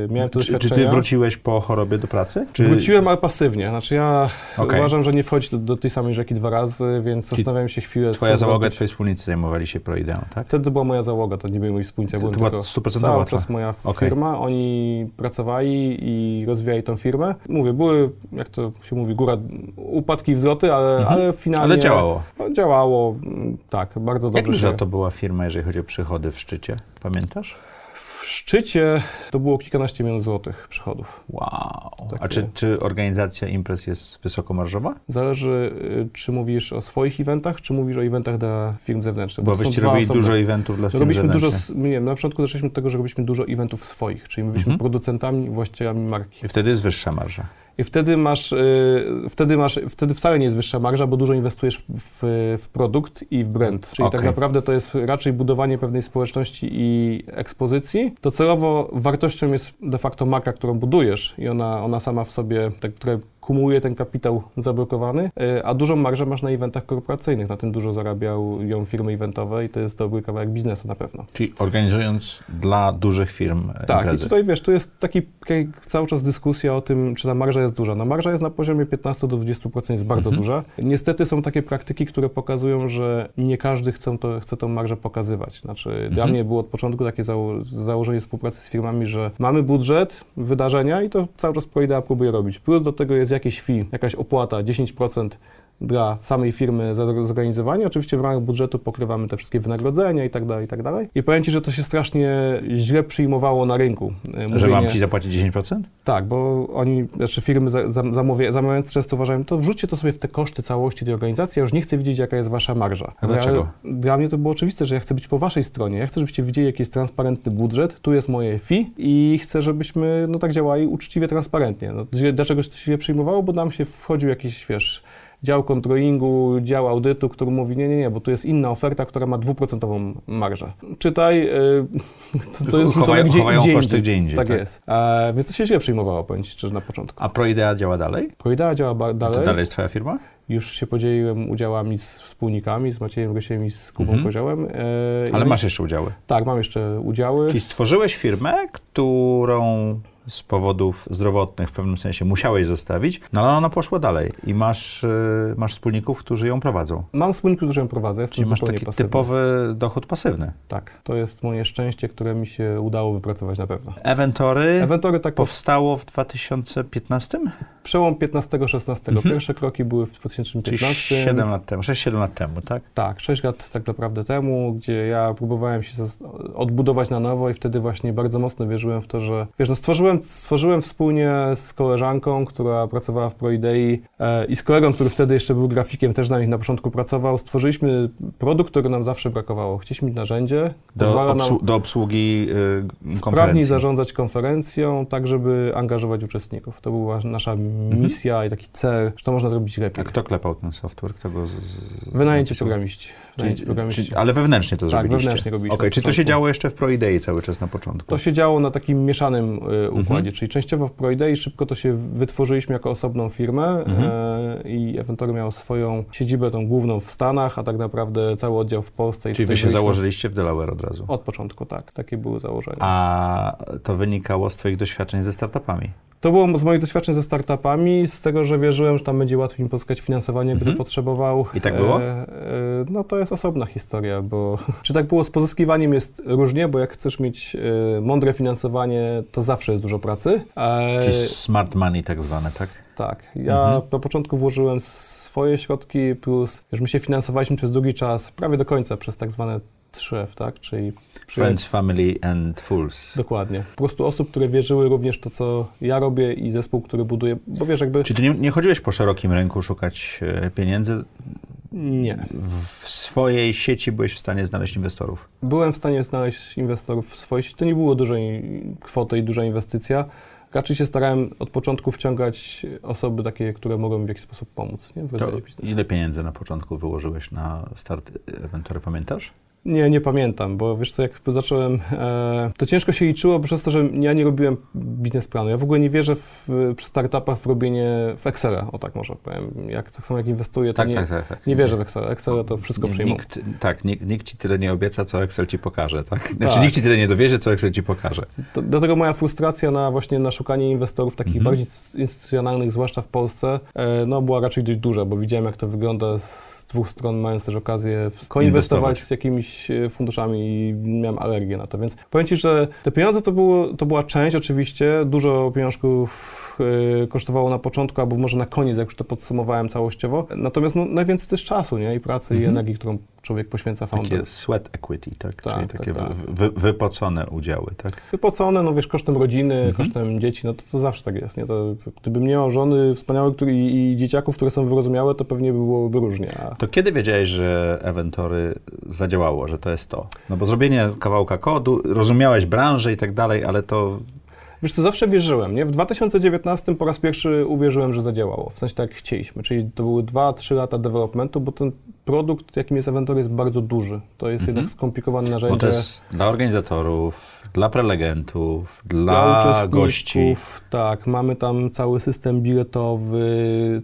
Speaker 3: e, miałem tu
Speaker 2: Czy, czy ty wróciłeś po chorobie do pracy? Czy...
Speaker 3: Wróciłem, ale pasywnie. Znaczy ja
Speaker 2: Okej.
Speaker 3: uważam, że nie wchodzi do, do tej samej rzeki dwa razy, więc zastanawiałem się chwilę,
Speaker 2: Twoja załoga,
Speaker 3: zrobić.
Speaker 2: twoi wspólnicy zajmowali się proideą, tak?
Speaker 3: Wtedy to była moja załoga, to nie byli moi wspólnicy, ja byłem
Speaker 2: To była
Speaker 3: tylko
Speaker 2: stuprocentowa
Speaker 3: cały
Speaker 2: twoja-
Speaker 3: czas moja firma, oni pracowali i rozwijali tą firmę. Mówię, były, jak to się mówi, góra, upadki i wzloty, ale,
Speaker 2: Mhm.
Speaker 3: ale finalnie...
Speaker 2: Ale działało.
Speaker 3: No, Działało, mm, tak, bardzo
Speaker 2: Jak
Speaker 3: dobrze
Speaker 2: duża
Speaker 3: się...
Speaker 2: to była firma, jeżeli chodzi o przychody w szczycie? Pamiętasz?
Speaker 3: W szczycie to było kilkanaście milionów złotych przychodów.
Speaker 2: Wow. A
Speaker 3: Takie-
Speaker 2: czy, czy organizacja imprez jest wysokomarżowa?
Speaker 3: Zależy, y, czy mówisz o swoich eventach, czy mówisz o eventach dla firm zewnętrznych.
Speaker 2: Bo
Speaker 3: są
Speaker 2: wyście robili
Speaker 3: osobne-
Speaker 2: dużo eventów dla firm
Speaker 3: Robiliśmy dużo,
Speaker 2: zewnętrznych.
Speaker 3: s- nie wiem, na początku zaczęliśmy od tego, że robiliśmy dużo eventów swoich, czyli my byliśmy
Speaker 2: Mhm.
Speaker 3: producentami, właścicielami marki.
Speaker 2: I wtedy jest wyższa marża.
Speaker 3: I wtedy masz, y, wtedy masz, wtedy wcale nie jest wyższa marża, bo dużo inwestujesz w, w, w produkt i w brand. Czyli
Speaker 2: Okej.
Speaker 3: tak naprawdę to jest raczej budowanie pewnej społeczności i ekspozycji. Docelowo wartością jest de facto marka, którą budujesz i ona, ona sama w sobie, tak, która kumuluje ten kapitał zablokowany, e, a dużą marżę masz na eventach korporacyjnych. Na tym dużo zarabiał ją firmy eventowe i to jest dobry kawałek biznesu na pewno.
Speaker 2: Czyli organizując dla dużych firm
Speaker 3: Tak,
Speaker 2: imprezy.
Speaker 3: i tutaj wiesz, tu jest taki, taki cały czas dyskusja o tym, czy ta marża jest duża. No marża jest na poziomie 15 do 20%, jest bardzo
Speaker 2: Mhm.
Speaker 3: duża. Niestety są takie praktyki, które pokazują, że nie każdy chce, to, chce tą marżę pokazywać. Znaczy, dla
Speaker 2: Mhm.
Speaker 3: mnie było od początku takie zało założenie współpracy z firmami, że mamy budżet, wydarzenia i to cały czas ProIdea próbuje robić. Plus do tego jest jakieś fee, jakaś opłata, 10% dla samej firmy za zorganizowanie. Oczywiście w ramach budżetu pokrywamy te wszystkie wynagrodzenia i tak dalej, i tak dalej. I powiem Ci, że to się strasznie źle przyjmowało na rynku. E,
Speaker 2: Że mam
Speaker 3: mówienie-
Speaker 2: ci zapłacić 10%?
Speaker 3: tak, bo oni, znaczy firmy za, za, zamawia, zamawiając często uważają, to wrzućcie to sobie w te koszty całości tej organizacji, ja już nie chcę widzieć, jaka jest wasza marża.
Speaker 2: A dlaczego?
Speaker 3: Ale Dla mnie to było oczywiste, że ja chcę być po waszej stronie. Ja chcę, żebyście widzieli, jaki jest transparentny budżet, tu jest moje fee i chcę, żebyśmy no tak działali uczciwie, transparentnie. No, dlaczego się to źle przyjmowało? Bo nam się wchodził jakiś, wiesz, dział controllingu, dział audytu, który mówi, nie, nie, nie, bo tu jest inna oferta, która ma dwuprocentową marżę. Czytaj, yy, <laughs> to, to jest
Speaker 2: Chowają-
Speaker 3: gdzie,
Speaker 2: chowają
Speaker 3: gdzie
Speaker 2: koszty gdzie indziej,
Speaker 3: Tak,
Speaker 2: tak?
Speaker 3: jest. E, więc to się źle przyjmowało, powiem Ci szczerze, na początku.
Speaker 2: A ProIdea działa dalej?
Speaker 3: Proidea działa ba-
Speaker 2: To
Speaker 3: dalej.
Speaker 2: dalej jest twoja firma?
Speaker 3: Już się podzieliłem udziałami z wspólnikami, z Maciejem Rysiem i z Kubą
Speaker 2: Mhm.
Speaker 3: Koziołem. E,
Speaker 2: Ale masz jeszcze udziały.
Speaker 3: Tak, mam jeszcze udziały.
Speaker 2: Czyli stworzyłeś firmę, którą z powodów zdrowotnych w pewnym sensie musiałeś zostawić, no ale ona poszła dalej i masz, y, masz wspólników, którzy ją prowadzą.
Speaker 3: Mam wspólników, którzy ją prowadzę. Jestem
Speaker 2: Czyli masz taki
Speaker 3: pasywny.
Speaker 2: typowy dochód pasywny.
Speaker 3: Tak, to jest moje szczęście, które mi się udało wypracować na pewno.
Speaker 2: Eventory
Speaker 3: Eventory tak
Speaker 2: powstało w 2015?
Speaker 3: przełom 15-16.
Speaker 2: Mhm.
Speaker 3: Pierwsze kroki były w
Speaker 2: Czyli
Speaker 3: 2015.
Speaker 2: 7 lat temu, 6-7 lat temu, tak?
Speaker 3: Tak, 6 lat tak naprawdę temu, gdzie ja próbowałem się odbudować na nowo i wtedy właśnie bardzo mocno wierzyłem w to, że wiesz, no stworzyłem, stworzyłem wspólnie z koleżanką, która pracowała w ProIdei e, i z kolegą, który wtedy jeszcze był grafikiem, też na nich na początku pracował, stworzyliśmy produkt, który nam zawsze brakowało. Chcieliśmy mieć narzędzie,
Speaker 2: Do, obsłu- do obsługi y,
Speaker 3: sprawniej
Speaker 2: konferencji.
Speaker 3: zarządzać konferencją, tak żeby angażować uczestników. To była nasza misja i taki cel, że to można zrobić
Speaker 2: A
Speaker 3: lepiej.
Speaker 2: kto klepał ten software? Kto go z,
Speaker 3: Wynajęcie programiści.
Speaker 2: Czyli, czyli, ale wewnętrznie to
Speaker 3: Tak,
Speaker 2: zrobiliście?
Speaker 3: wewnętrznie robiliśmy na
Speaker 2: czy to się działo jeszcze w ProIdei cały czas na początku?
Speaker 3: To się działo na takim mieszanym y, układzie,
Speaker 2: Mhm.
Speaker 3: czyli częściowo w ProIdei szybko to się wytworzyliśmy jako osobną firmę
Speaker 2: Mhm.
Speaker 3: e, i Eventory miało swoją siedzibę tą główną w Stanach, a tak naprawdę cały oddział w Polsce.
Speaker 2: Czyli wy się
Speaker 3: byliśmy
Speaker 2: założyliście w Delaware od razu?
Speaker 3: Od początku, tak. Takie były założenia.
Speaker 2: A to wynikało z twoich doświadczeń ze startupami?
Speaker 3: To było z moich doświadczeń ze startupami, z tego, że wierzyłem, że tam będzie łatwiej mi pozyskać finansowanie, gdy
Speaker 2: Mhm.
Speaker 3: potrzebował.
Speaker 2: I tak było?
Speaker 3: E, e, no to jest osobna historia, bo <laughs> czy tak było z pozyskiwaniem jest różnie, bo jak chcesz mieć e, mądre finansowanie, to zawsze jest dużo pracy. E,
Speaker 2: Czyli smart money tak zwane, tak?
Speaker 3: Tak. Ja
Speaker 2: Mhm.
Speaker 3: na początku włożyłem swoje środki, plus już my się finansowaliśmy przez długi czas, prawie do końca, przez tak zwane TRZEW, tak? Czyli
Speaker 2: Friends, family and fools.
Speaker 3: Dokładnie. Po prostu osób, które wierzyły również w to, co ja robię i zespół, który buduję, bo wiesz, jakby...
Speaker 2: Czy ty nie, nie chodziłeś po szerokim rynku szukać e, pieniędzy?
Speaker 3: Nie.
Speaker 2: W swojej sieci byłeś w stanie znaleźć inwestorów?
Speaker 3: Byłem w stanie znaleźć inwestorów w swojej sieci. To nie było dużej kwoty i duża inwestycja. Raczej się starałem od początku wciągać osoby takie, które mogą mi w jakiś sposób pomóc nie? w
Speaker 2: ile pieniędzy na początku wyłożyłeś na start Eventory, pamiętasz?
Speaker 3: Nie, nie pamiętam, bo wiesz co, jak zacząłem, e, to ciężko się liczyło przez to, że ja nie robiłem biznesplanu. Ja w ogóle nie wierzę w, przy startupach w robienie w Excela, o tak może powiem. Jak, tak samo jak inwestuję, to
Speaker 2: Tak,
Speaker 3: nie,
Speaker 2: tak, tak, tak.
Speaker 3: nie wierzę w Excela. Excela to wszystko przyjmą.
Speaker 2: Nikt, tak, nikt, nikt ci tyle nie obieca, co Excel ci pokaże, tak? Znaczy
Speaker 3: Tak.
Speaker 2: nikt ci tyle nie dowierzy, co Excel ci pokaże.
Speaker 3: To, dlatego moja frustracja na właśnie na szukanie inwestorów takich
Speaker 2: Mhm.
Speaker 3: bardziej instytucjonalnych, zwłaszcza w Polsce, e, no była raczej dość duża, bo widziałem jak to wygląda z dwóch stron, mając też okazję koinwestować z jakimiś e, funduszami i miałem alergię na to, więc powiem Ci, że te pieniądze to, było, to była część oczywiście, dużo pieniążków e, kosztowało na początku, albo może na koniec, jak już to podsumowałem całościowo, natomiast no, najwięcej też czasu, nie, i pracy i
Speaker 2: Mhm.
Speaker 3: energii, którą człowiek poświęca founder.
Speaker 2: Takie sweat equity, tak?
Speaker 3: Tak,
Speaker 2: Czyli
Speaker 3: tak,
Speaker 2: takie
Speaker 3: tak.
Speaker 2: Wy, wypocone udziały, tak?
Speaker 3: wypłacone, no wiesz, kosztem rodziny,
Speaker 2: Mhm.
Speaker 3: kosztem dzieci, no to, to zawsze tak jest, nie? To, gdybym nie miał żony wspaniałych który, i, i dzieciaków, które są wyrozumiałe, to pewnie byłoby różnie. A
Speaker 2: To kiedy wiedziałeś, że Eventory zadziałało, że to jest to? No bo zrobienie kawałka kodu, rozumiałeś branżę i tak dalej, ale to
Speaker 3: wiesz co, zawsze wierzyłem, nie? W 2019 po raz pierwszy uwierzyłem, że zadziałało, w sensie tak jak chcieliśmy, czyli to były 2-3 lata developmentu, bo ten produkt, jakim jest Aventor, jest bardzo duży. To jest jednak skomplikowane narzędzie.
Speaker 2: Bo to jest dla organizatorów, dla prelegentów, dla
Speaker 3: Dla
Speaker 2: gości.
Speaker 3: tak, mamy tam cały system biletowy,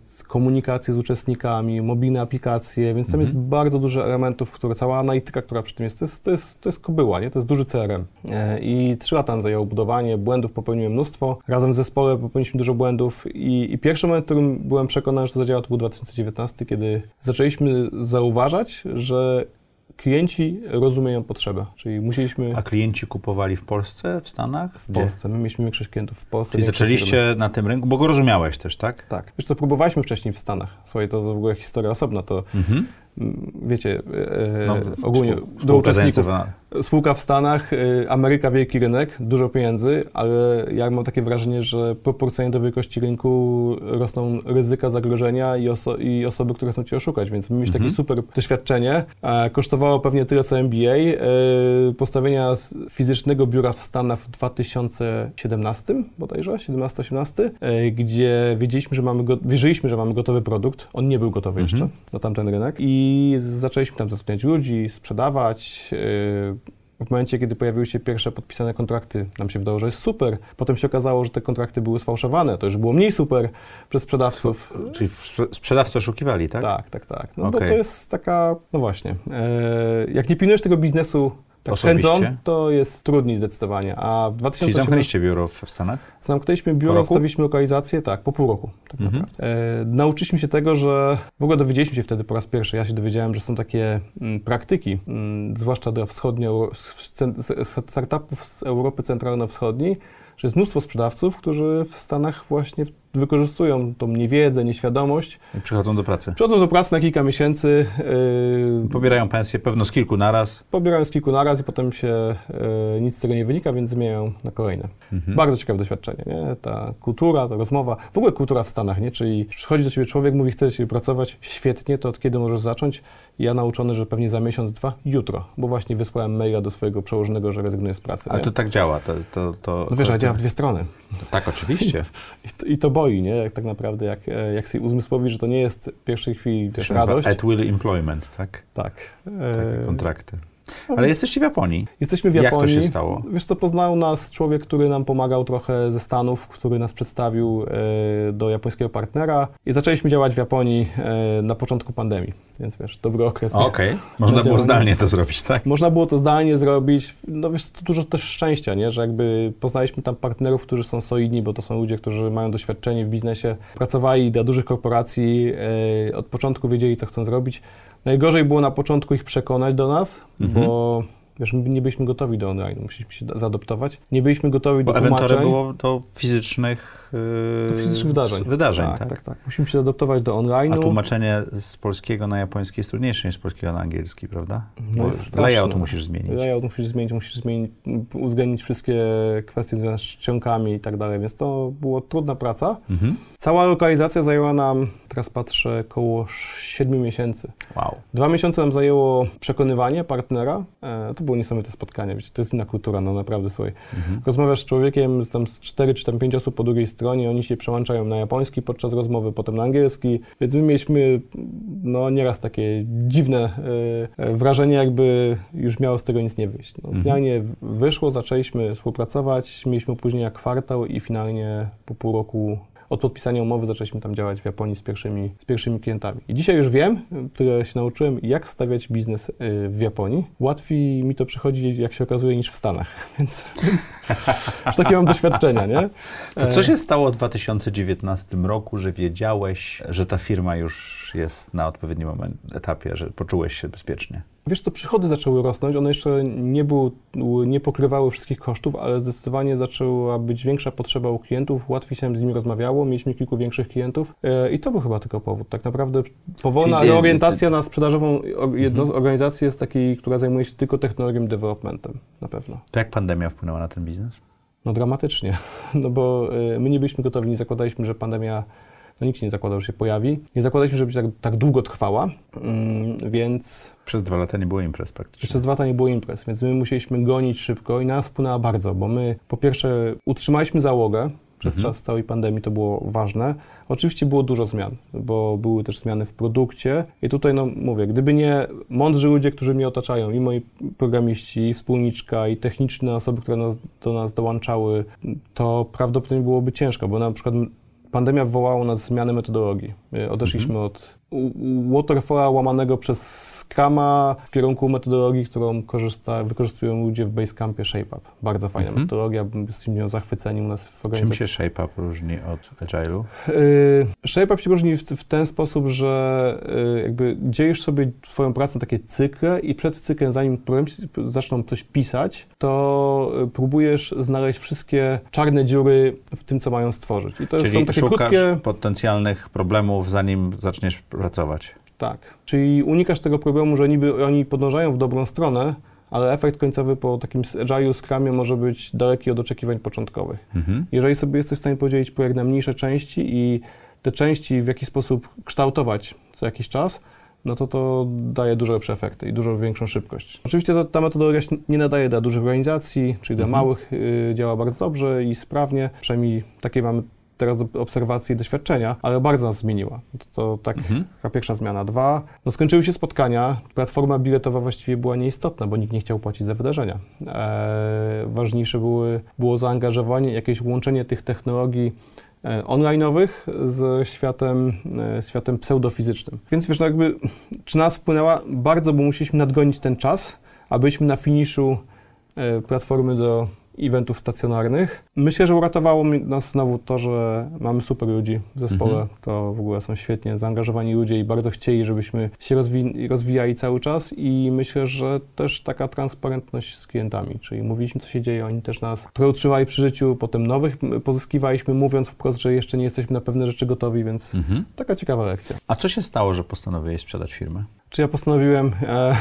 Speaker 3: z- komunikację z uczestnikami, mobilne aplikacje, więc tam jest bardzo dużo elementów, które, cała analityka, która przy tym jest, to jest, to jest, to jest kobyła, nie? to jest duży CRM. E, I trzy lata zajęło budowanie, błędów popełniłem mnóstwo, razem w zespole popełniliśmy dużo błędów i, i pierwszy moment, w którym byłem przekonany, że to zadziała, to był 2019, kiedy zaczęliśmy zauważać, że klienci rozumieją potrzebę, czyli musieliśmy...
Speaker 2: A klienci kupowali w Polsce, w Stanach?
Speaker 3: W Polsce. My mieliśmy większość klientów w Polsce.
Speaker 2: Czyli zaczęliście na tym rynku, bo go rozumiałeś też, tak?
Speaker 3: Tak. Wiesz co, próbowaliśmy wcześniej w Stanach. Słuchaj, to w ogóle historia osobna. To
Speaker 2: Mhm.
Speaker 3: Mm, wiecie, e,
Speaker 2: No,
Speaker 3: ogólnie
Speaker 2: współ-
Speaker 3: do uczestników. Spółka w Stanach, y, Ameryka wielki rynek, dużo pieniędzy, ale ja mam takie wrażenie, że proporcjonalnie do wielkości rynku rosną ryzyka zagrożenia i, oso i osoby, które chcą cię oszukać, więc mieliśmy
Speaker 2: Mhm.
Speaker 3: takie super doświadczenie. E, kosztowało pewnie tyle co MBA. E, postawienia fizycznego biura w Stanach w 2017 bodajże, 17-18, e, gdzie wiedzieliśmy, że mamy, wierzyliśmy, że mamy gotowy produkt. On nie był gotowy
Speaker 2: Mhm.
Speaker 3: jeszcze na tamten rynek i zaczęliśmy tam zatrudniać ludzi, sprzedawać. e, w momencie, kiedy pojawiły się pierwsze podpisane kontrakty, nam się wydało, że jest super. Potem się okazało, że te kontrakty były sfałszowane. To już było mniej super przez sprzedawców.
Speaker 2: Czyli sprzedawcy oszukiwali, tak?
Speaker 3: Tak, tak, tak. No
Speaker 2: Okej.
Speaker 3: bo to jest taka, no właśnie, e, jak nie pilnujesz tego biznesu tak
Speaker 2: Osobiście?
Speaker 3: to jest trudniej zdecydowanie. A w
Speaker 2: Czyli
Speaker 3: 2018
Speaker 2: zamknęliście biuro w Stanach?
Speaker 3: zamknęliśmy biuro, zostawiliśmy lokalizację, tak, po pół roku, tak
Speaker 2: Mhm.
Speaker 3: naprawdę. E, nauczyliśmy się tego, że w ogóle dowiedzieliśmy się wtedy po raz pierwszy, ja się dowiedziałem, że są takie mm, praktyki, mm, zwłaszcza dla wschodnio, startupów z Europy Centralno-Wschodniej, że jest mnóstwo sprzedawców, którzy w Stanach właśnie wykorzystują tą niewiedzę, nieświadomość,
Speaker 2: I przychodzą do pracy.
Speaker 3: przychodzą do pracy na kilka miesięcy, yy,
Speaker 2: Pobierają pensję, pewno z kilku naraz.
Speaker 3: pobierają z kilku naraz i potem się yy, nic z tego nie wynika, więc zmieniają na kolejne.
Speaker 2: Mhm.
Speaker 3: Bardzo ciekawe doświadczenie, nie? Ta kultura, ta rozmowa, w ogóle kultura w Stanach, nie? Czyli przychodzi do ciebie człowiek, mówi, chce ciebie pracować, świetnie, to od kiedy możesz zacząć? Ja nauczony, że pewnie za miesiąc, dwa, jutro, bo właśnie wysłałem maila do swojego przełożonego, że rezygnuję z pracy.
Speaker 2: Ale
Speaker 3: nie?
Speaker 2: to tak działa. To, to, to,
Speaker 3: no wiesz,
Speaker 2: to,
Speaker 3: ale działa w dwie strony.
Speaker 2: Tak, oczywiście. <laughs>
Speaker 3: I to, I to boi, nie? Jak tak naprawdę, jak, e, jak sobie uzmysłowi, że to nie jest w pierwszej chwili
Speaker 2: nazywa
Speaker 3: radość.
Speaker 2: at will employment, tak?
Speaker 3: Tak.
Speaker 2: Takie
Speaker 3: E,
Speaker 2: kontrakty. Ale jesteście w Japonii.
Speaker 3: Jesteśmy w
Speaker 2: Jak to
Speaker 3: Japonii.
Speaker 2: się stało?
Speaker 3: Wiesz co, poznał nas człowiek, który nam pomagał trochę ze Stanów, który nas przedstawił e, do japońskiego partnera i zaczęliśmy działać w Japonii e, na początku pandemii, więc wiesz, dobry okres.
Speaker 2: Okej. Można było zdalnie to zrobić, tak?
Speaker 3: Można było to zdalnie zrobić, no wiesz, to dużo też szczęścia, nie, że jakby poznaliśmy tam partnerów, którzy są solidni, bo to są ludzie, którzy mają doświadczenie w biznesie, pracowali dla dużych korporacji, e, od początku wiedzieli, co chcą zrobić. Najgorzej było na początku ich przekonać do nas,
Speaker 2: Mhm.
Speaker 3: bo wiesz, my nie byliśmy gotowi do online, musieliśmy się zaadoptować. Nie byliśmy gotowi
Speaker 2: Bo
Speaker 3: do tłumaczeń.
Speaker 2: było do fizycznych,
Speaker 3: Do fizycznych wydarzeń.
Speaker 2: wydarzeń
Speaker 3: tak,
Speaker 2: tak?
Speaker 3: tak, tak. Musimy się zaadoptować do online'u.
Speaker 2: A tłumaczenie z polskiego na japoński jest trudniejsze niż z polskiego na angielski, prawda?
Speaker 3: No
Speaker 2: layout musisz zmienić.
Speaker 3: Layout musisz zmienić, musisz zmienić, uwzględnić wszystkie kwestie związane z czcionkami i tak dalej, więc to była trudna praca.
Speaker 2: Mhm.
Speaker 3: Cała lokalizacja zajęła nam, teraz patrzę, około 7 miesięcy.
Speaker 2: Wow.
Speaker 3: Dwa miesiące nam zajęło przekonywanie partnera. E, to było niesamowite spotkanie, wiecie, to jest inna kultura, no naprawdę, słuchaj.
Speaker 2: Mhm.
Speaker 3: Rozmawiasz z człowiekiem, z tam z 4 czy tam 5 osób po drugiej stronie, oni się przełączają na japoński podczas rozmowy, potem na angielski, więc my mieliśmy no nieraz takie dziwne e, e, wrażenie, jakby już miało z tego nic nie wyjść. No,
Speaker 2: Mhm.
Speaker 3: Finalnie wyszło, zaczęliśmy współpracować, mieliśmy opóźnienia kwartał i finalnie po pół roku od podpisania umowy zaczęliśmy tam działać w Japonii z pierwszymi, z pierwszymi klientami. I dzisiaj już wiem, tyle się nauczyłem, jak stawiać biznes y, w Japonii. Łatwiej mi to przychodzi, jak się okazuje, niż w Stanach, <laughs> więc, więc już takie mam doświadczenia, nie?
Speaker 2: To co się stało w 2019 roku, że wiedziałeś, że ta firma już jest na odpowiednim moment, etapie, że poczułeś się bezpiecznie?
Speaker 3: Wiesz co, przychody zaczęły rosnąć, one jeszcze nie, były, nie pokrywały wszystkich kosztów, ale zdecydowanie zaczęła być większa potrzeba u klientów, łatwiej się z nimi rozmawiało, mieliśmy kilku większych klientów e, i to był chyba tylko powód. Tak naprawdę powolna
Speaker 2: Czyli-
Speaker 3: reorientacja na sprzedażową jedno, organizację jest takiej, która zajmuje się tylko technologią developmentem, na pewno.
Speaker 2: To jak pandemia wpłynęła na ten biznes?
Speaker 3: No dramatycznie, <laughs> no bo e, my nie byliśmy gotowi, nie zakładaliśmy, że pandemia, no nikt się nie zakładał, że się pojawi. Nie zakładaliśmy, że będzie tak, tak długo trwała, mm, więc
Speaker 2: Przez dwa lata nie było imprez praktycznie.
Speaker 3: Przez dwa lata nie było imprez, więc my musieliśmy gonić szybko i na nas wpłynęła bardzo, bo my po pierwsze utrzymaliśmy załogę, Przez
Speaker 2: Mhm.
Speaker 3: czas całej pandemii to było ważne. Oczywiście było dużo zmian, bo były też zmiany w produkcie i tutaj, no mówię, gdyby nie mądrzy ludzie, którzy mnie otaczają, i moi programiści, i wspólniczka, i techniczne osoby, które nas, do nas dołączały, to prawdopodobnie byłoby ciężko, bo na przykład pandemia wywołała u nas zmianę metodologii. My Odeszliśmy od u- u- waterfalla łamanego przez Scrama w kierunku metodologii, którą korzysta, wykorzystują ludzie w Basecampie ShapeUp. Bardzo fajna
Speaker 2: Mhm.
Speaker 3: metodologia, jesteśmy nią zachwyceni u nas w
Speaker 2: Czym
Speaker 3: organizacji.
Speaker 2: się ShapeUp różni od Agile'u?
Speaker 3: Y, ShapeUp się różni w, w ten sposób, że y, jakby dzielisz sobie swoją pracę na takie cykle i przed cyklem, zanim zaczną coś pisać, to y, próbujesz znaleźć wszystkie czarne dziury w tym, co mają stworzyć. I to
Speaker 2: Czyli
Speaker 3: są takie
Speaker 2: szukasz
Speaker 3: krótkie...
Speaker 2: potencjalnych problemów, zanim zaczniesz pracować.
Speaker 3: Tak. Czyli unikasz tego problemu, że niby oni podążają w dobrą stronę, ale efekt końcowy po takim Agile'u, Scrumie może być daleki od oczekiwań początkowych.
Speaker 2: Mhm.
Speaker 3: Jeżeli sobie jesteś w stanie podzielić projekt na mniejsze części i te części w jakiś sposób kształtować co jakiś czas, no to to daje dużo lepsze efekty i dużo większą szybkość. Oczywiście ta, ta metodologia się nie nadaje dla dużych organizacji, czyli dla
Speaker 2: Mhm.
Speaker 3: małych y, działa bardzo dobrze i sprawnie, przynajmniej takie mamy teraz do- obserwacje i doświadczenia, ale bardzo nas zmieniła. To, to tak
Speaker 2: Mhm.
Speaker 3: taka pierwsza zmiana. Dwa, no skończyły się spotkania, platforma biletowa właściwie była nieistotna, bo nikt nie chciał płacić za wydarzenia. Eee, ważniejsze były, było zaangażowanie, jakieś łączenie tych technologii e, online'owych z światem, e, światem pseudofizycznym. Więc wiesz, no jakby, czy nas wpłynęła? Bardzo, bo musieliśmy nadgonić ten czas, a byliśmy na finiszu e, platformy do eventów stacjonarnych. Myślę, że uratowało nas znowu to, że mamy super ludzi w zespole.
Speaker 2: Mhm.
Speaker 3: To w ogóle są świetnie zaangażowani ludzie i bardzo chcieli, żebyśmy się rozwi- rozwijali cały czas i myślę, że też taka transparentność z klientami, czyli mówiliśmy, co się dzieje, oni też nas trochę utrzymali przy życiu, potem nowych pozyskiwaliśmy, mówiąc wprost, że jeszcze nie jesteśmy na pewne rzeczy gotowi, więc
Speaker 2: Mhm.
Speaker 3: taka ciekawa lekcja.
Speaker 2: A co się stało, że postanowiłeś sprzedać firmę?
Speaker 3: Czy ja postanowiłem e,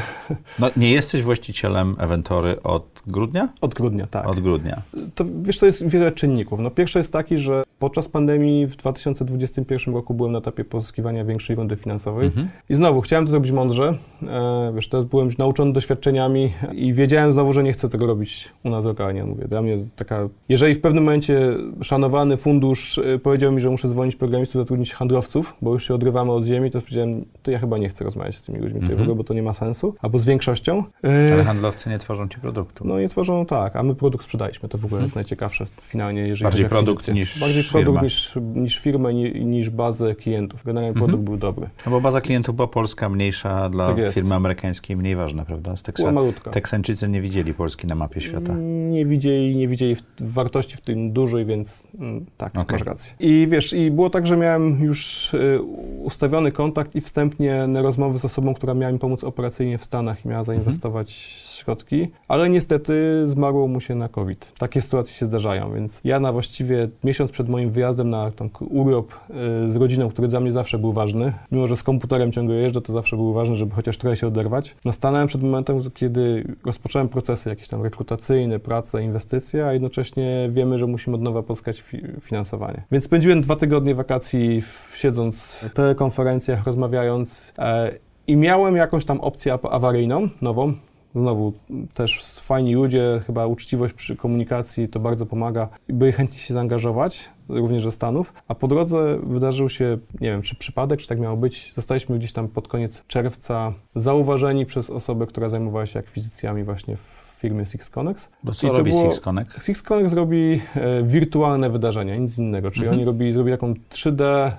Speaker 2: No, nie jesteś właścicielem Eventory od grudnia?
Speaker 3: od grudnia, tak.
Speaker 2: Od grudnia.
Speaker 3: To wiesz, to jest wiele czynników. No pierwszy jest taki, że podczas pandemii w 2021 roku byłem na etapie pozyskiwania większej rundy finansowej
Speaker 2: Mhm.
Speaker 3: i znowu chciałem to zrobić mądrze. E, wiesz, teraz byłem już nauczony doświadczeniami i wiedziałem znowu, że nie chcę tego robić u nas lokalnie. Mówię, dla mnie taka, jeżeli w pewnym momencie szanowany fundusz e, powiedział mi, że muszę zwolnić programistów, zatrudnić handlowców, bo już się odrywamy od ziemi, to powiedziałem, to ja chyba nie chcę rozmawiać z tymi ludźmi tutaj w
Speaker 2: Mhm.
Speaker 3: ogóle, bo to nie ma sensu, albo z większością. E,
Speaker 2: Ale handlowcy nie tworzą ci produktu.
Speaker 3: no nie tworzą tak, a my produkt sprzedaliśmy. To w ogóle jest najciekawsze finalnie, jeżeli
Speaker 2: Bardziej produkt niż Firma.
Speaker 3: produkt niż, niż firmę, ni, niż bazę klientów. Generalnie
Speaker 2: Mhm.
Speaker 3: produkt był dobry.
Speaker 2: No bo baza klientów była polska, mniejsza, dla
Speaker 3: Tak
Speaker 2: firmy amerykańskiej mniej ważna, prawda? Teksa...
Speaker 3: malutka.
Speaker 2: Teksańczycy nie widzieli Polski na mapie świata.
Speaker 3: Nie widzieli, nie widzieli wartości w tym dużej, więc mm, tak,
Speaker 2: Okej.
Speaker 3: masz rację. I wiesz, i było tak, że miałem już y, ustawiony kontakt i wstępnie na rozmowy z osobą, która miała mi pomóc operacyjnie w Stanach i miała zainwestować środki, ale niestety zmarło mu się na COVID. Takie sytuacje się zdarzają, więc ja na właściwie miesiąc przed moim wyjazdem na tam urlop y, z rodziną, który dla mnie zawsze był ważny, mimo że z komputerem ciągle jeżdżę, to zawsze był ważny, żeby chociaż trochę się oderwać. No stanąłem przed momentem, kiedy rozpocząłem procesy jakieś tam rekrutacyjne, prace, inwestycje, a jednocześnie wiemy, że musimy od nowa pozyskać fi finansowanie. Więc spędziłem dwa tygodnie wakacji siedząc w telekonferencjach, rozmawiając e, i miałem jakąś tam opcję awaryjną, nową, Znowu też fajni ludzie, chyba uczciwość przy komunikacji to bardzo pomaga i byli chętni się zaangażować, również ze Stanów. A po drodze wydarzył się, nie wiem, czy przypadek, czy tak miało być, zostaliśmy gdzieś tam pod koniec czerwca zauważeni przez osobę, która zajmowała się akwizycjami właśnie w firmie SixConnex.
Speaker 2: Bo
Speaker 3: I
Speaker 2: co
Speaker 3: to
Speaker 2: robi
Speaker 3: było-
Speaker 2: Six Connect?
Speaker 3: SixConnex robi e, wirtualne wydarzenia, nic innego, czyli
Speaker 2: Mhm.
Speaker 3: oni robili, zrobili taką 3D e,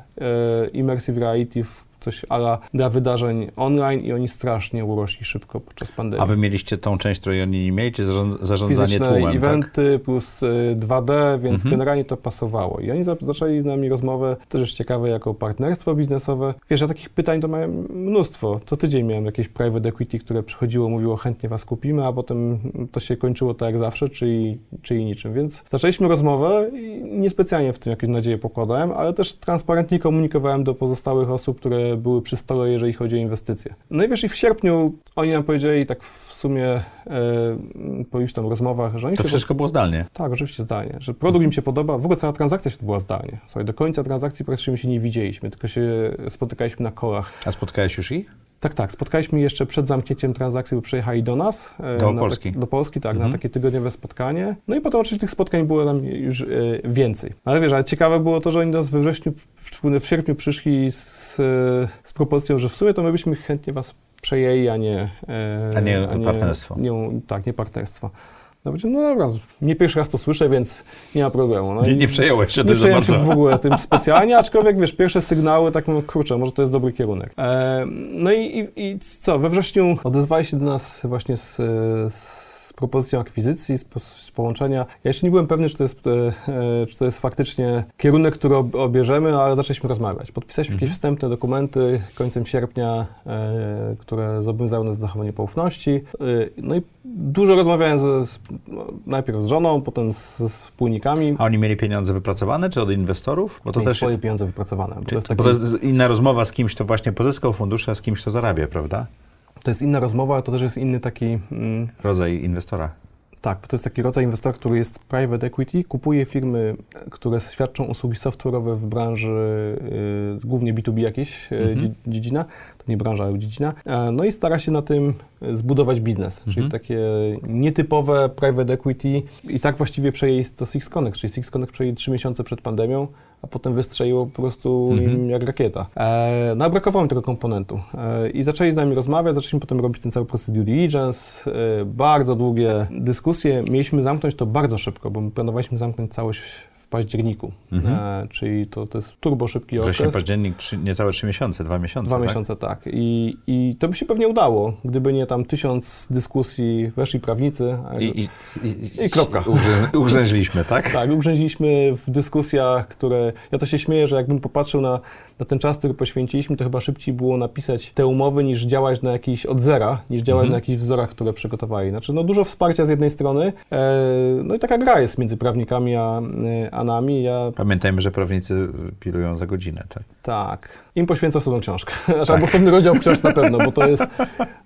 Speaker 3: immersive reality, w- coś ala dla wydarzeń online i oni strasznie urośli szybko podczas pandemii.
Speaker 2: A wy mieliście tą część, której oni nie mieli, czy zarząd- zarządzanie
Speaker 3: Fizyczne
Speaker 2: tłumem, tak?
Speaker 3: eventy plus y, 2D, więc
Speaker 2: Mhm.
Speaker 3: generalnie to pasowało. I oni za, zaczęli z nami rozmowę, też jest ciekawe, jako partnerstwo biznesowe. Wiesz, ja takich pytań to miałem mnóstwo. Co tydzień miałem jakieś private equity, które przychodziło, mówiło chętnie was kupimy, a potem to się kończyło tak jak zawsze, czyli, czyli niczym. Więc zaczęliśmy rozmowę i niespecjalnie w tym jakieś nadzieje pokładałem, ale też transparentnie komunikowałem do pozostałych osób, które były przy stole, jeżeli chodzi o inwestycje. No i wiesz, i w sierpniu oni nam powiedzieli tak w sumie e, po już tam rozmowach, że oni
Speaker 2: To wszystko było zdalnie.
Speaker 3: tak, oczywiście zdalnie. Że produkt im się podoba, w ogóle cała transakcja się odbyła zdalnie. Słuchaj, do końca transakcji praktycznie się nie widzieliśmy, tylko się spotykaliśmy na kolach.
Speaker 2: A spotkałeś już ich?
Speaker 3: Tak, tak. Spotkaliśmy jeszcze przed zamknięciem transakcji, bo przyjechali do nas.
Speaker 2: e, do Polski.
Speaker 3: Taki, do Polski, tak, mhm. na takie tygodniowe spotkanie. No i potem oczywiście tych spotkań było nam już e, więcej. Ale wiesz, ale ciekawe było to, że oni nas we wrześniu, w, w sierpniu przyszli z, z propozycją, że w sumie to my byśmy chętnie was przejęli, a nie...
Speaker 2: a nie, a nie partnerstwo.
Speaker 3: Nie, tak, nie partnerstwo. No, no dobra, nie pierwszy raz to słyszę, więc nie ma problemu. No
Speaker 2: nie, nie przejąłeś się
Speaker 3: Nie przejąłem się w ogóle tym specjalnie, aczkolwiek wiesz, pierwsze sygnały, tak mówię, kurczę, może to jest dobry kierunek. E, no i, i, i, co, we wrześniu odezwali się do nas właśnie z z propozycją akwizycji, z, z, połączenia. Ja jeszcze nie byłem pewny, czy to jest, e, czy to jest faktycznie kierunek, który obierzemy, ale zaczęliśmy rozmawiać. Podpisaliśmy mhm. jakieś wstępne dokumenty końcem sierpnia, e, które zobowiązały nas do zachowania poufności. E, no i dużo rozmawiałem z, z, no, najpierw z żoną, potem z, z, wspólnikami.
Speaker 2: A oni mieli pieniądze wypracowane, czy od inwestorów?
Speaker 3: Bo to mieli też swoje pieniądze wypracowane.
Speaker 2: Bo, to jest, taki... bo to jest inna rozmowa z kimś, kto właśnie pozyskał fundusze, a z kimś, kto zarabia, prawda?
Speaker 3: To jest inna rozmowa, ale to też jest inny taki...
Speaker 2: Mm, rodzaj inwestora.
Speaker 3: Tak, to jest taki rodzaj inwestora, który jest private equity, kupuje firmy, które świadczą usługi software'owe w branży y, głównie B2B jakieś, y, mhm. dziedzina, to nie branża, ale dziedzina, e, no i stara się na tym zbudować biznes, mhm. czyli takie nietypowe private equity i tak właściwie przejęli to Six Connect, czyli Six Connect przejęli trzy miesiące przed pandemią, a potem wystrzeliło po prostu mhm. jak rakieta. E, no a brakowało mi tego komponentu. E, I zaczęli z nami rozmawiać, zaczęliśmy potem robić ten cały proces due diligence, e, bardzo długie dyskusje. Mieliśmy zamknąć to bardzo szybko, bo planowaliśmy zamknąć całość październiku, mhm. e, czyli to, to jest turbo szybki okres.
Speaker 2: Wrzesień, październik, trzy, niecałe trzy miesiące, dwa miesiące,
Speaker 3: Dwa
Speaker 2: tak?
Speaker 3: miesiące, tak. I, I to by się pewnie udało, gdyby nie tam tysiąc dyskusji, weszli prawnicy
Speaker 2: i, i, i, i kropka. Ugrzęźliśmy, tak? <laughs>
Speaker 3: tak, ugrzęźliśmy w dyskusjach, które... Ja to się śmieję, że jakbym popatrzył na na ten czas, który poświęciliśmy, to chyba szybciej było napisać te umowy, niż działać na jakiś od zera, niż działać mhm. na jakichś wzorach, które przygotowali. Znaczy, no dużo wsparcia z jednej strony, e, no i taka gra jest między prawnikami a, e, a nami. Ja...
Speaker 2: Pamiętajmy, że prawnicy pilują za godzinę, tak?
Speaker 3: Tak. Im poświęcę osobną książkę. <laughs> Tak. Albo osobny rozdział w książce na pewno, bo to jest,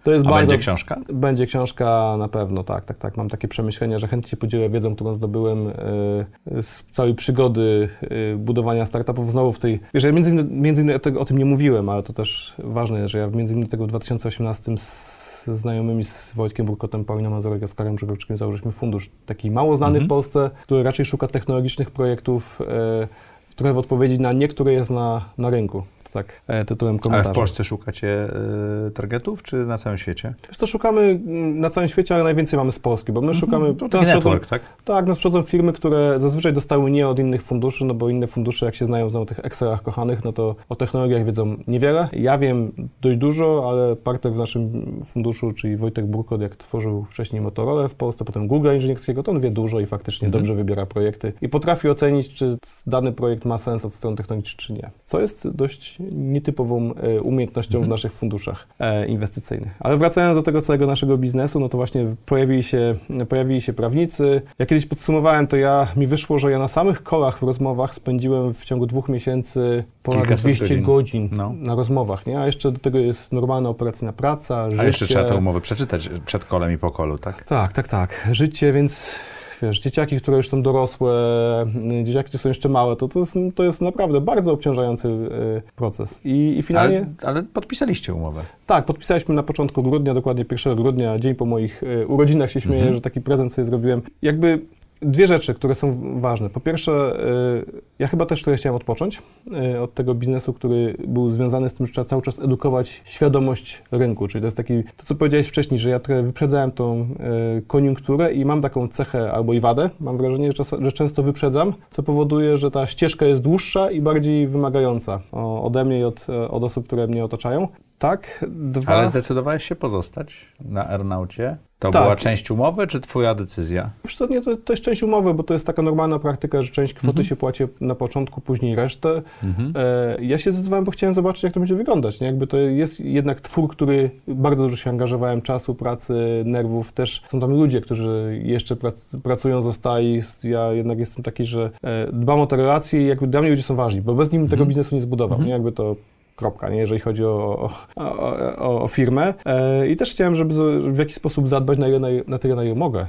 Speaker 3: to jest
Speaker 2: a
Speaker 3: bardzo...
Speaker 2: będzie książka?
Speaker 3: Będzie książka na pewno, tak, tak, tak. Mam takie przemyślenia, że chętnie się podzielę wiedzą, którą zdobyłem e, z całej przygody e, budowania startupów. Znowu w tej... Wiesz, ja między, między innymi o tym nie mówiłem, ale to też ważne, że ja między innymi tego w 2018 z znajomymi z Wojtkiem Burkotem, Pauliną Mazurek, Oskarem Grzegorczykiem założyliśmy fundusz taki mało znany mhm. w Polsce, który raczej szuka technologicznych projektów, e, trochę w odpowiedzi na nie, które jest na, na rynku tak e, tytułem komentarza.
Speaker 2: Ale w Polsce szukacie y, targetów, czy na całym świecie?
Speaker 3: Wiesz, to szukamy mm, na całym świecie, ale najwięcej mamy z Polski, bo my -hmm. szukamy...
Speaker 2: To taki network, tak?
Speaker 3: Tak, nas przychodzą firmy, które zazwyczaj dostały nie od innych funduszy, no bo inne fundusze, jak się znają znowu tych Excelach kochanych, no to o technologiach wiedzą niewiele. Ja wiem dość dużo, ale partner w naszym funduszu, czyli Wojtek Burkot, jak tworzył wcześniej Motorola w Polsce, potem Google Inżynierskiego, to on wie dużo i faktycznie -hmm. dobrze wybiera projekty i potrafi ocenić, czy dany projekt ma sens od strony technologicznej, czy nie. Co jest dość nietypową e, umiejętnością mhm. w naszych funduszach e, inwestycyjnych. Ale wracając do tego całego naszego biznesu, no to właśnie pojawili się, pojawili się prawnicy. Ja kiedyś podsumowałem, to ja, mi wyszło, że ja na samych kolach w rozmowach spędziłem w ciągu dwóch miesięcy ponad Kilkaset 200 godzin, godzin no. na rozmowach, nie? A jeszcze do tego jest normalna operacyjna praca, życie.
Speaker 2: A jeszcze trzeba tę umowę przeczytać przed kolem i po kolu, tak?
Speaker 3: Tak, tak, tak. Życie, więc wiesz, dzieciaki, które już są dorosłe, y, dzieciaki, które są jeszcze małe, to, to, jest, to jest naprawdę bardzo obciążający y, proces. I, i finalnie...
Speaker 2: Ale, ale, podpisaliście umowę.
Speaker 3: Tak, podpisaliśmy na początku grudnia, dokładnie 1 grudnia, dzień po moich y, urodzinach się śmieję, mhm. że taki prezent sobie zrobiłem. Jakby Dwie rzeczy, które są ważne. Po pierwsze, y, ja chyba też trochę chciałem odpocząć y, od tego biznesu, który był związany z tym, że trzeba cały czas edukować świadomość rynku. Czyli to jest taki, to co powiedziałeś wcześniej, że ja trochę wyprzedzałem tą y, koniunkturę i mam taką cechę albo i wadę, mam wrażenie, że, że często wyprzedzam, co powoduje, że ta ścieżka jest dłuższa i bardziej wymagająca ode mnie i od, od osób, które mnie otaczają. Tak,
Speaker 2: dwa... Ale zdecydowałeś się pozostać na Ernaucie? To tak. była część umowy, czy twoja decyzja?
Speaker 3: Wiesz to, nie, to, to, jest część umowy, bo to jest taka normalna praktyka, że część kwoty mhm. się płaci na początku, później resztę. Mhm. E, ja się zdecydowałem, bo chciałem zobaczyć, jak to będzie wyglądać. Nie? Jakby to jest jednak twór, który bardzo dużo się angażowałem czasu, pracy, nerwów. Też są tam ludzie, którzy jeszcze prac, pracują, zostali. Ja jednak jestem taki, że e, dbam o te relacje i jakby dla mnie ludzie są ważni, bo bez nim mhm. tego biznesu nie zbudował. Nie? Jakby to kropka, nie? jeżeli chodzi o, o, o, o firmę. E, I też chciałem, żeby w jakiś sposób zadbać na, na, na tyle, na ile mogę e,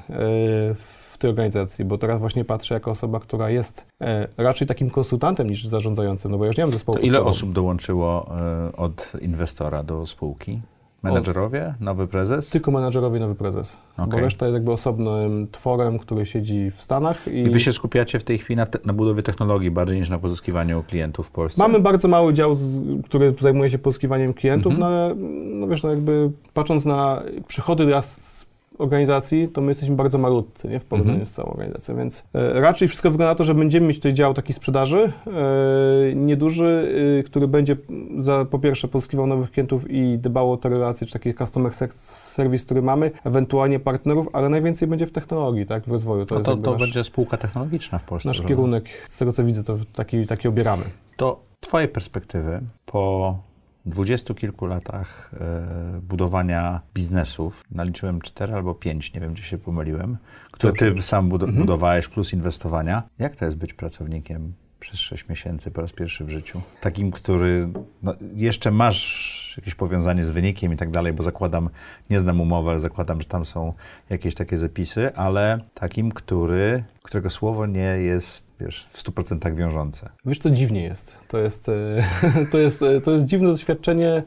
Speaker 3: w tej organizacji, bo teraz właśnie patrzę jako osoba, która jest e, raczej takim konsultantem niż zarządzającym, no bo ja już nie mam zespołu.
Speaker 2: To ile osób dołączyło od inwestora do spółki? Menedżerowie? Nowy prezes?
Speaker 3: Tylko menadżerowie, nowy prezes.
Speaker 2: Okej.
Speaker 3: Bo reszta jest jakby osobnym tworem, który siedzi w Stanach. I
Speaker 2: I wy się skupiacie w tej chwili na, te, na budowie technologii bardziej niż na pozyskiwaniu klientów w Polsce?
Speaker 3: Mamy bardzo mały dział, z, który zajmuje się pozyskiwaniem klientów,
Speaker 2: Mhm.
Speaker 3: no ale no wiesz, no jakby patrząc na przychody raz z organizacji, to my jesteśmy bardzo malutcy, nie w porównaniu
Speaker 2: Mhm.
Speaker 3: z całą organizacją, więc e, raczej wszystko wygląda na to, że będziemy mieć tutaj dział taki sprzedaży, e, nieduży, e, który będzie za, po pierwsze pozyskiwał nowych klientów i dbał o te relacje, czy taki customer ser- service, który mamy, ewentualnie partnerów, ale najwięcej będzie w technologii, tak, w rozwoju. To
Speaker 2: No to,
Speaker 3: nasz,
Speaker 2: będzie spółka technologiczna w Polsce.
Speaker 3: nasz
Speaker 2: prawda?
Speaker 3: kierunek, z tego co widzę, to taki, taki obieramy.
Speaker 2: To twoje perspektywy po dwudziestu kilku latach e, budowania biznesów, naliczyłem cztery albo pięć, nie wiem, gdzie się pomyliłem, które ty sam bud-
Speaker 3: Mhm.
Speaker 2: budowałeś plus inwestowania. Jak to jest być pracownikiem przez sześć miesięcy po raz pierwszy w życiu? Takim, który no, jeszcze masz jakieś powiązanie z wynikiem i tak dalej, bo zakładam, nie znam umowy, ale zakładam, że tam są jakieś takie zapisy, ale takim, który, którego słowo nie jest, wiesz, w 100% wiążące.
Speaker 3: Wiesz, to dziwnie jest. To jest, e, <laughs> to jest, e, to jest dziwne doświadczenie.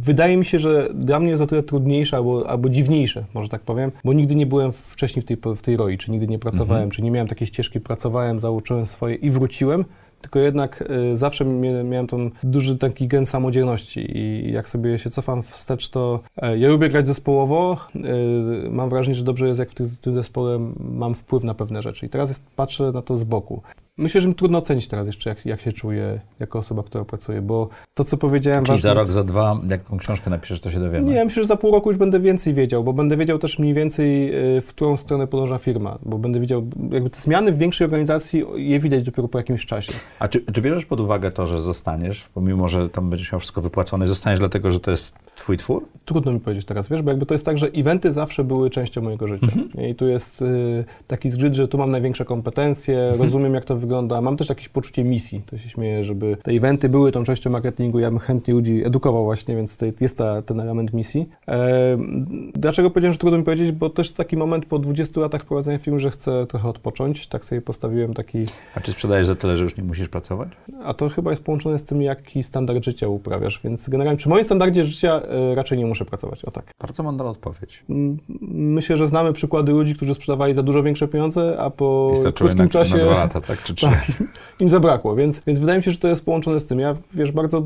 Speaker 3: Wydaje mi się, że dla mnie jest o tyle trudniejsze albo, albo dziwniejsze, może tak powiem, bo nigdy nie byłem wcześniej w tej, w tej roli, czy nigdy nie pracowałem, czy nie miałem takiej ścieżki, pracowałem, zauczyłem swoje i wróciłem. Tylko jednak e, zawsze miałem ten duży taki gen samodzielności i jak sobie się cofam wstecz, to e, ja lubię grać zespołowo. E, mam wrażenie, że dobrze jest, jak w tym, zespole mam wpływ na pewne rzeczy. I teraz patrzę na to z boku. Myślę, że mi trudno ocenić teraz jeszcze, jak, jak się czuję jako osoba, która pracuje, bo to, co powiedziałem...
Speaker 2: Czyli za rok,
Speaker 3: jest-
Speaker 2: za dwa, jaką książkę napiszesz, to się dowiemy.
Speaker 3: nie, myślę, że za pół roku już będę więcej wiedział, bo będę wiedział też mniej więcej, y, w którą stronę podąża firma, bo będę wiedział, jakby te zmiany w większej organizacji, je widać dopiero po jakimś czasie.
Speaker 2: A czy, czy bierzesz pod uwagę to, że zostaniesz, pomimo, że tam będziesz miał wszystko wypłacone, zostaniesz dlatego, że to jest twój twór?
Speaker 3: Trudno mi powiedzieć teraz, wiesz, bo jakby to jest tak, że eventy zawsze były częścią mojego życia.
Speaker 2: Mhm.
Speaker 3: I tu jest y, taki zgrzyt, że tu mam największe kompetencje,
Speaker 2: Mhm.
Speaker 3: rozumiem jak to wygląda, mam też jakieś poczucie misji. To się śmieję, żeby te eventy były tą częścią marketingu, ja bym chętnie ludzi edukował właśnie, więc tutaj jest ta, ten element misji. E, dlaczego powiedziałem, że trudno mi powiedzieć, bo też taki moment po 20 latach prowadzenia firmy, że chcę trochę odpocząć, tak sobie postawiłem taki,
Speaker 2: A czy sprzedajesz za tyle, że już nie musisz pracować?
Speaker 3: a to chyba jest połączone z tym, jaki standard życia uprawiasz, więc generalnie przy moim standardzie życia e, raczej nie muszę pracować, o tak.
Speaker 2: Bardzo mądra odpowiedź.
Speaker 3: Myślę, że znamy przykłady ludzi, którzy sprzedawali za dużo większe pieniądze, a po krótkim
Speaker 2: na,
Speaker 3: czasie
Speaker 2: na dwa lata, tak? Czy trzy?
Speaker 3: tak, <laughs> im zabrakło, więc, więc wydaje mi się, że to jest połączone z tym. Ja, wiesz, bardzo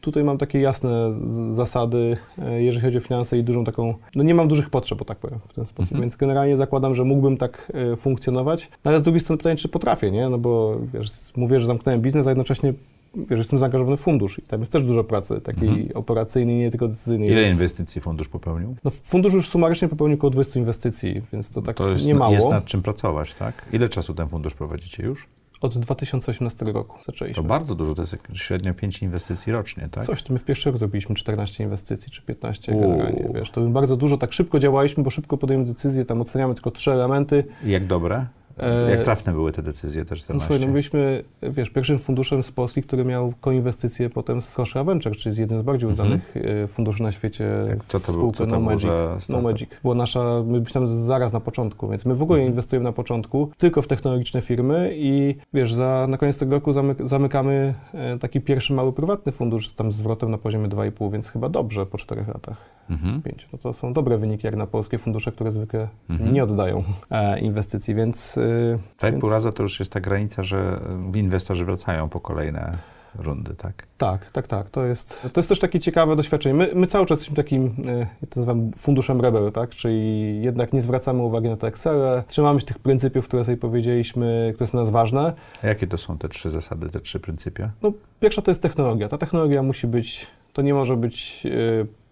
Speaker 3: tutaj mam takie jasne zasady, e, jeżeli chodzi o finanse i dużą taką, no nie mam dużych potrzeb, o tak powiem, w ten sposób,
Speaker 2: Mhm.
Speaker 3: więc generalnie zakładam, że mógłbym tak e, funkcjonować, no, ale z drugiej strony pytanie, czy potrafię, nie? No bo, wiesz, mówię, że zamknąłem biznes, a jednocześnie Wiesz, jestem zaangażowany w fundusz i tam jest też dużo pracy, takiej
Speaker 2: Mhm.
Speaker 3: operacyjnej, nie tylko decyzyjnej.
Speaker 2: Ile
Speaker 3: więc-
Speaker 2: inwestycji fundusz popełnił?
Speaker 3: no, fundusz już sumarycznie popełnił około 20 inwestycji, więc to tak
Speaker 2: to jest,
Speaker 3: nie mało.
Speaker 2: jest nad czym pracować, tak? Ile czasu ten fundusz prowadzicie już?
Speaker 3: Od 2018 roku
Speaker 2: To
Speaker 3: zaczęliśmy.
Speaker 2: bardzo dużo, to jest średnio 5 inwestycji rocznie, tak?
Speaker 3: Coś, to my w pierwszy rok zrobiliśmy 14 inwestycji, czy 15
Speaker 2: Uuu.
Speaker 3: generalnie, wiesz, to bardzo dużo, tak szybko działaliśmy, bo szybko podejmujemy decyzje, tam oceniamy tylko trzy elementy.
Speaker 2: I jak dobre?
Speaker 3: E,
Speaker 2: Jak trafne były te decyzje, te
Speaker 3: No
Speaker 2: 14?
Speaker 3: słuchaj, no byliśmy, wiesz, pierwszym funduszem z Polski, który miał koinwestycje potem z Scotia Venture, czyli z jednym z bardziej
Speaker 2: Mhm.
Speaker 3: uznanych e, funduszy na świecie,
Speaker 2: Tak, co to
Speaker 3: spółkę No Magic. No? Magic. Była nasza, my byliśmy zaraz na początku, więc my w ogóle
Speaker 2: Mhm.
Speaker 3: inwestujemy na początku tylko w technologiczne firmy i wiesz, za, na koniec tego roku zamyk, zamykamy e, taki pierwszy mały prywatny fundusz tam z zwrotem na poziomie 2,5, więc chyba dobrze po czterech latach.
Speaker 2: Mhm.
Speaker 3: No to są dobre wyniki jak na polskie fundusze, które zwykle
Speaker 2: Mhm.
Speaker 3: nie oddają e, inwestycji, więc... E,
Speaker 2: Tak,
Speaker 3: więc
Speaker 2: pół raza to już jest ta granica, że e, inwestorzy wracają po kolejne rundy, tak?
Speaker 3: Tak, tak, tak. To jest, to jest też takie ciekawe doświadczenie. My, my cały czas jesteśmy takim, e, ja to nazywam funduszem rebel, tak? Czyli jednak nie zwracamy uwagi na te Excele, trzymamy się tych pryncypiów, które sobie powiedzieliśmy, które są dla nas ważne.
Speaker 2: A jakie to są te trzy zasady, te trzy pryncypia?
Speaker 3: No, pierwsza to jest technologia. Ta technologia musi być, to nie może być e,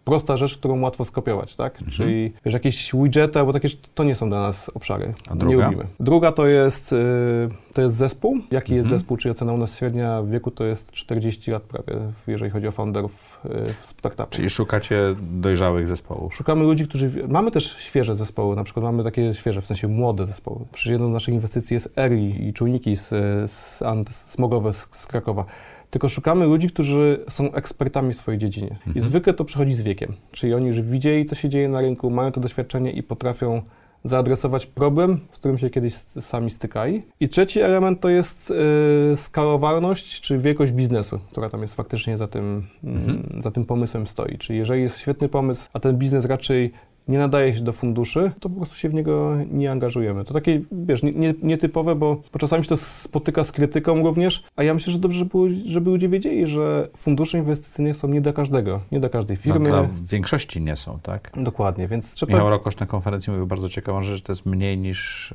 Speaker 3: prosta rzecz, którą łatwo skopiować, tak?
Speaker 2: Mhm.
Speaker 3: Czyli wiesz, jakieś widgety albo takie, to nie są dla nas obszary.
Speaker 2: A druga?
Speaker 3: Nie lubimy. Druga to jest, e, to jest zespół. Jaki jest
Speaker 2: Mhm.
Speaker 3: zespół, czyli ocena u nas średnia wieku to jest 40 lat prawie, jeżeli chodzi o founderów e, w startupach.
Speaker 2: Czyli szukacie dojrzałych zespołów.
Speaker 3: Szukamy ludzi, którzy. Mamy też świeże zespoły, na przykład mamy takie świeże, w sensie młode zespoły. Przecież jedną z naszych inwestycji jest ERI i czujniki z, z smogowe z, z Krakowa. Tylko szukamy ludzi, którzy są ekspertami w swojej dziedzinie. I
Speaker 2: Mhm.
Speaker 3: zwykle to przychodzi z wiekiem. Czyli oni już widzieli, co się dzieje na rynku, mają to doświadczenie i potrafią zaadresować problem, z którym się kiedyś sami stykali. I trzeci element to jest y, skalowalność, czy wielkość biznesu, która tam jest faktycznie za tym, mhm. za tym pomysłem stoi. Czyli jeżeli jest świetny pomysł, a ten biznes raczej nie nadaje się do funduszy, to po prostu się w niego nie angażujemy. To takie, wiesz, nie, nietypowe, bo, bo czasami się to spotyka z krytyką również, a ja myślę, że dobrze, żeby, żeby ludzie wiedzieli, że fundusze inwestycyjne są nie dla każdego, nie dla każdej no, firmy.
Speaker 2: No, dla większości nie są, tak?
Speaker 3: Dokładnie, więc
Speaker 2: trzeba... Michał Rokosz na konferencji mówił bardzo ciekawą rzecz, że to jest mniej niż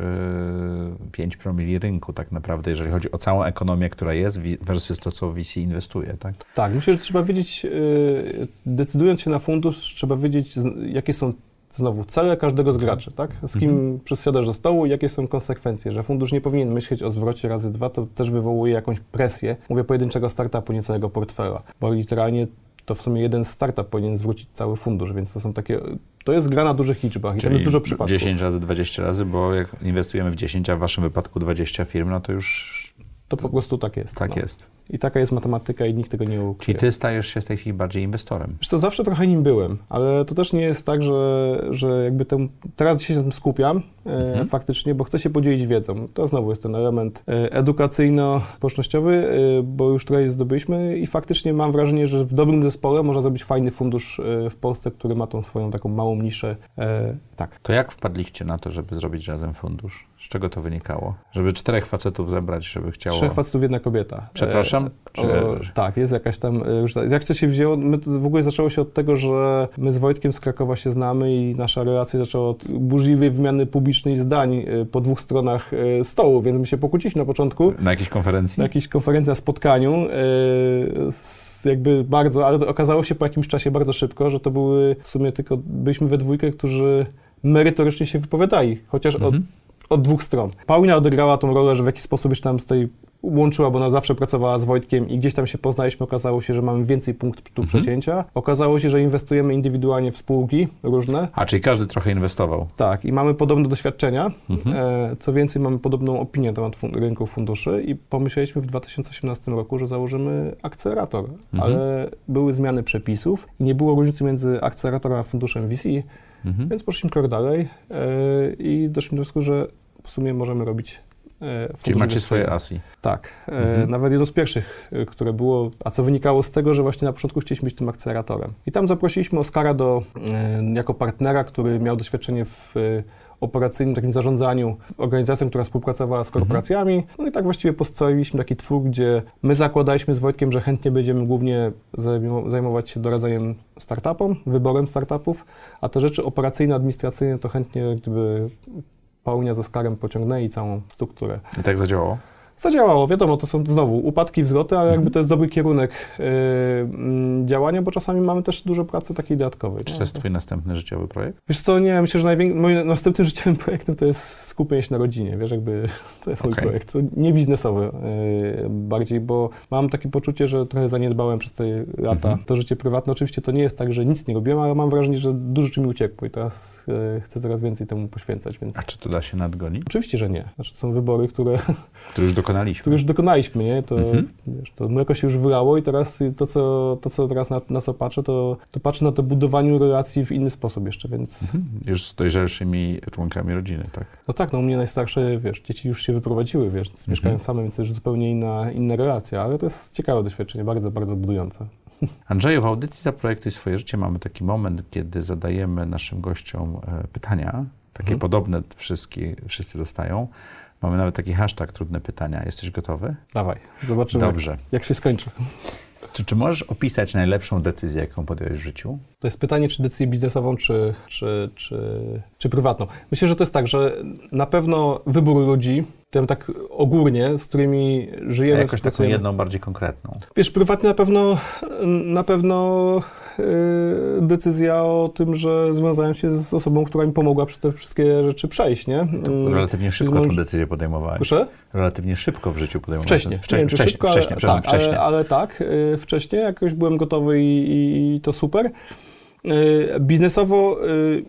Speaker 2: yy, 5 promili rynku tak naprawdę, jeżeli chodzi o całą ekonomię, która jest versus to, co VC inwestuje, tak?
Speaker 3: Tak, myślę, że trzeba wiedzieć, yy, decydując się na fundusz, trzeba wiedzieć, jakie są znowu cele każdego z graczy, tak? Z kim mhm. przysiadasz do stołu i jakie są konsekwencje, że fundusz nie powinien myśleć o zwrocie razy dwa, to też wywołuje jakąś presję, mówię pojedynczego startupu, nie całego portfela, bo literalnie to w sumie jeden startup powinien zwrócić cały fundusz, więc to są takie, to jest gra na dużych liczbach i tam jest dużo przypadków.
Speaker 2: 10 razy 20 razy, bo jak inwestujemy w 10, a w waszym wypadku 20 firm, no to już...
Speaker 3: To po prostu tak jest.
Speaker 2: Tak no. jest.
Speaker 3: I taka jest matematyka i nikt tego nie ukryje.
Speaker 2: Czyli ty stajesz się w tej chwili bardziej inwestorem?
Speaker 3: Wiesz to zawsze trochę nim byłem, ale to też nie jest tak, że, że jakby ten, teraz się na tym skupiam e, mhm. faktycznie, bo chcę się podzielić wiedzą. To znowu jest ten element e, edukacyjno-społecznościowy, e, bo już tutaj zdobyliśmy i faktycznie mam wrażenie, że w dobrym zespole można zrobić fajny fundusz e, w Polsce, który ma tą swoją taką małą niszę. E, tak.
Speaker 2: To jak wpadliście na to, żeby zrobić razem fundusz? Z czego to wynikało? Żeby czterech facetów zebrać, żeby chciało...
Speaker 3: Trzech facetów, jedna kobieta.
Speaker 2: Przepraszam? Czy... O,
Speaker 3: tak, jest jakaś tam, e, już, jak to się wzięło, my to w ogóle zaczęło się od tego, że my z Wojtkiem z Krakowa się znamy i nasza relacja zaczęła od burzliwej wymiany publicznej zdań e, po dwóch stronach e, stołu, więc my się pokłóciliśmy na początku.
Speaker 2: Na jakiejś konferencji?
Speaker 3: Na jakiejś konferencji, na spotkaniu, jakby bardzo, ale okazało się po jakimś czasie bardzo szybko, że to były w sumie tylko, byliśmy we dwójkę, którzy merytorycznie się wypowiadali, chociaż mhm. od, od dwóch stron. Paulina odegrała tą rolę, że w jakiś sposób jeszcze tam z tej łączyła, bo ona zawsze pracowała z Wojtkiem i gdzieś tam się poznaliśmy, okazało się, że mamy więcej punktów mhm. przecięcia. Okazało się, że inwestujemy indywidualnie w spółki różne.
Speaker 2: A, czyli każdy trochę inwestował.
Speaker 3: Tak, i mamy podobne doświadczenia. Mhm. E, co więcej, mamy podobną opinię na temat fun rynku funduszy i pomyśleliśmy w 2018 roku, że założymy akcelerator, mhm. ale były zmiany przepisów i nie było różnicy między akceleratorem a funduszem VC, mhm. więc poszliśmy krok dalej e, i doszliśmy do wniosku, że w sumie możemy robić
Speaker 2: E, Czyli macie swoje ASI.
Speaker 3: Tak. E, mhm. Nawet jedno z pierwszych, które było, a co wynikało z tego, że właśnie na początku chcieliśmy być tym akceleratorem. I tam zaprosiliśmy Oskara do, jako partnera, który miał doświadczenie w operacyjnym takim zarządzaniu organizacją, która współpracowała z korporacjami. Mhm. No i tak właściwie postawiliśmy taki twór, gdzie my zakładaliśmy z Wojtkiem, że chętnie będziemy głównie zajmować się doradzaniem startupom, wyborem startupów, a te rzeczy operacyjne, administracyjne to chętnie gdyby Paulnia ze Skarem pociągnęli całą strukturę.
Speaker 2: I tak zadziałało?
Speaker 3: Zadziałało, wiadomo, to są znowu upadki, wzloty, ale jakby to jest dobry kierunek yy, działania, bo czasami mamy też dużo pracy takiej dodatkowej.
Speaker 2: Czy to jest twój następny życiowy projekt?
Speaker 3: Wiesz co, nie, myślę, że największym, moim następnym <laughs> życiowym projektem to jest skupienie się na rodzinie, wiesz, jakby <laughs> to jest okay. mój projekt, to nie biznesowy yy, bardziej, bo mam takie poczucie, że trochę zaniedbałem przez te lata mhm. to życie prywatne. Oczywiście to nie jest tak, że nic nie robiłem, ale mam wrażenie, że dużo czym mi uciekło i teraz yy, chcę coraz więcej temu poświęcać, więc...
Speaker 2: A czy to da się nadgonić?
Speaker 3: Oczywiście, że nie. Znaczy, to są wybory, które...
Speaker 2: Które już dokonaliśmy.
Speaker 3: Już dokonaliśmy, nie? To, mhm. wiesz, to mleko się już wylało i teraz to, co, to, co teraz na, na co patrzę, to, to patrzę na to budowaniu relacji w inny sposób jeszcze, więc... Mhm.
Speaker 2: Już z dojrzalszymi członkami rodziny, tak?
Speaker 3: No tak, no u mnie najstarsze, wiesz, dzieci już się wyprowadziły, wiesz, mhm. mieszkają same, więc to już zupełnie inna, inna relacja, ale to jest ciekawe doświadczenie, bardzo, bardzo budujące. <laughs>
Speaker 2: Andrzeju, w audycji Zaprojektuj swoje życie mamy taki moment, kiedy zadajemy naszym gościom e, pytania, takie mhm. podobne wszystkie, wszyscy dostają. Mamy nawet taki hashtag trudne pytania. Jesteś gotowy?
Speaker 3: Dawaj, zobaczymy. Dobrze. Jak, jak się skończy.
Speaker 2: Czy, czy możesz opisać najlepszą decyzję, jaką podjąłeś w życiu?
Speaker 3: To jest pytanie, czy decyzję biznesową, czy, czy, czy, czy prywatną. Myślę, że to jest tak, że na pewno wybór ludzi, tym tak ogólnie, z którymi żyjemy. A
Speaker 2: jakoś taką jedną bardziej konkretną.
Speaker 3: Wiesz, prywatnie na pewno, na pewno decyzja o tym, że związałem się z osobą, która mi pomogła przez te wszystkie rzeczy przejść, nie?
Speaker 2: To mm, relatywnie szybko tę decyzję podejmowałeś.
Speaker 3: Proszę?
Speaker 2: Relatywnie szybko w życiu podejmowałeś.
Speaker 3: Wcześniej. Wcześniej, wcześniej, szybko, wcześniej, ale, tak, wcześniej. Ale, ale, tak, y, wcześniej, jakoś byłem gotowy i, i to super. Y, biznesowo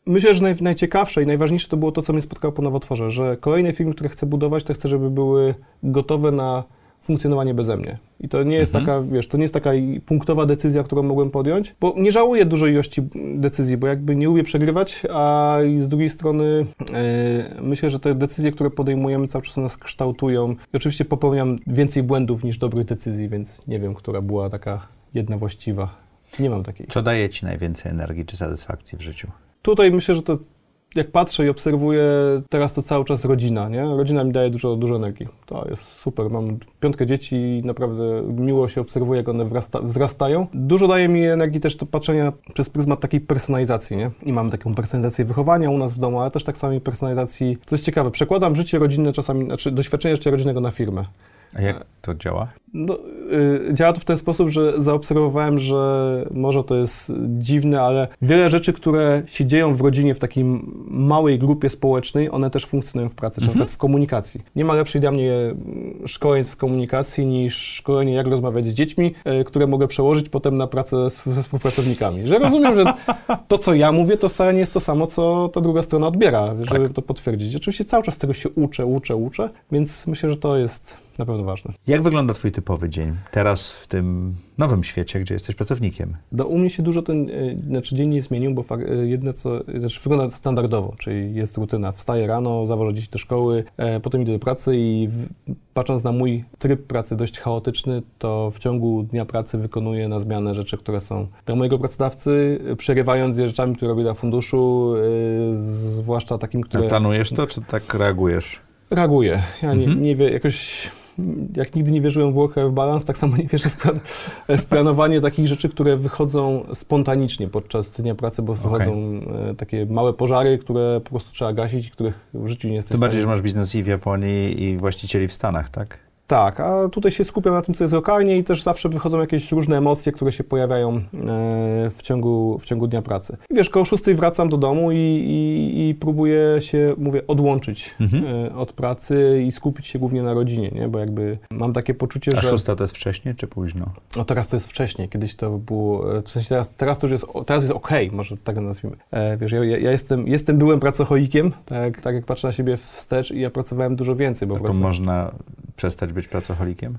Speaker 3: myślę, że naj, najciekawsze i najważniejsze to było to, co mnie spotkało po nowotworze, że kolejne firmy, które chcę budować, to chcę, żeby były gotowe na funkcjonowanie beze mnie. I to nie jest taka, wiesz, to nie jest taka punktowa decyzja, którą mogłem podjąć, bo nie żałuję dużej ilości decyzji, bo jakby nie lubię przegrywać, a z drugiej strony e, myślę, że te decyzje, które podejmujemy cały czas nas kształtują. I oczywiście popełniam więcej błędów niż dobrych decyzji, więc nie wiem, która była taka jedna właściwa. Nie mam takiej.
Speaker 2: Co daje ci najwięcej energii czy satysfakcji w życiu?
Speaker 3: Tutaj myślę, że to jak patrzę i obserwuję, teraz to cały czas rodzina, nie? Rodzina mi daje dużo, dużo energii. To jest super. Mam piątkę dzieci i naprawdę miło się obserwuje, jak one wrasta, wzrastają. Dużo daje mi energii też to patrzenia przez pryzmat takiej personalizacji, nie? I mamy taką personalizację wychowania u nas w domu, ale też tak samo personalizacji. Co jest ciekawe, przekładam życie rodzinne czasami, znaczy doświadczenie życia rodzinnego na firmę.
Speaker 2: A jak to działa?
Speaker 3: No, y, działa to w ten sposób, że zaobserwowałem, że może to jest dziwne, ale wiele rzeczy, które się dzieją w rodzinie, w takiej małej grupie społecznej, one też funkcjonują w pracy, czy na przykład w komunikacji. Nie ma lepszej dla mnie mm, szkoleń z komunikacji niż szkolenie, jak rozmawiać z dziećmi, y, które mogę przełożyć potem na pracę z, ze współpracownikami. Że rozumiem, że to, co ja mówię, to wcale nie jest to samo, co ta druga strona odbiera, żeby to potwierdzić. Oczywiście cały czas tego się uczę, uczę, uczę, więc myślę, że to jest na pewno ważne.
Speaker 2: Jak wygląda Twój typowy dzień teraz w tym nowym świecie, gdzie jesteś pracownikiem?
Speaker 3: No, u mnie się dużo ten y, znaczy dzień nie zmienił, bo y, jedne co, znaczy wygląda standardowo, czyli jest rutyna. Wstaję rano, zawożę dzieci do szkoły, e, potem idę do pracy i w, patrząc na mój tryb pracy dość chaotyczny, to w ciągu dnia pracy wykonuję na zmianę rzeczy, które są dla mojego pracodawcy, przerywając je rzeczami, które robię dla funduszu, y, zwłaszcza takim, które...
Speaker 2: A planujesz to, czy tak reagujesz?
Speaker 3: Reaguję. Ja nie, mhm. nie wiem, jakoś jak nigdy nie wierzyłem w work-life balance, tak samo nie wierzę w, plan, w, planowanie takich rzeczy, które wychodzą spontanicznie podczas dnia pracy, bo wychodzą okay. takie małe pożary, które po prostu trzeba gasić i których w życiu nie jesteś
Speaker 2: Tym bardziej, że masz biznes i w Japonii i właścicieli w Stanach, tak?
Speaker 3: Tak, a tutaj się skupiam na tym, co jest lokalnie i też zawsze wychodzą jakieś różne emocje, które się pojawiają e, w ciągu, w ciągu dnia pracy. I wiesz, koło 6 wracam do domu i, i, i próbuję się, mówię, odłączyć mhm. E, od pracy i skupić się głównie na rodzinie, nie? bo jakby mam takie poczucie,
Speaker 2: a
Speaker 3: że...
Speaker 2: A 6 to jest wcześnie czy późno?
Speaker 3: No teraz to jest wcześnie, kiedyś to było, e, w sensie teraz, teraz to już jest, teraz jest okej, okay, może tak nazwijmy. Wiesz, ja, ja, jestem, jestem byłem pracocholikiem, tak, tak jak patrzę na siebie wstecz i ja pracowałem dużo więcej, bo
Speaker 2: to można przestać być pracocholikiem?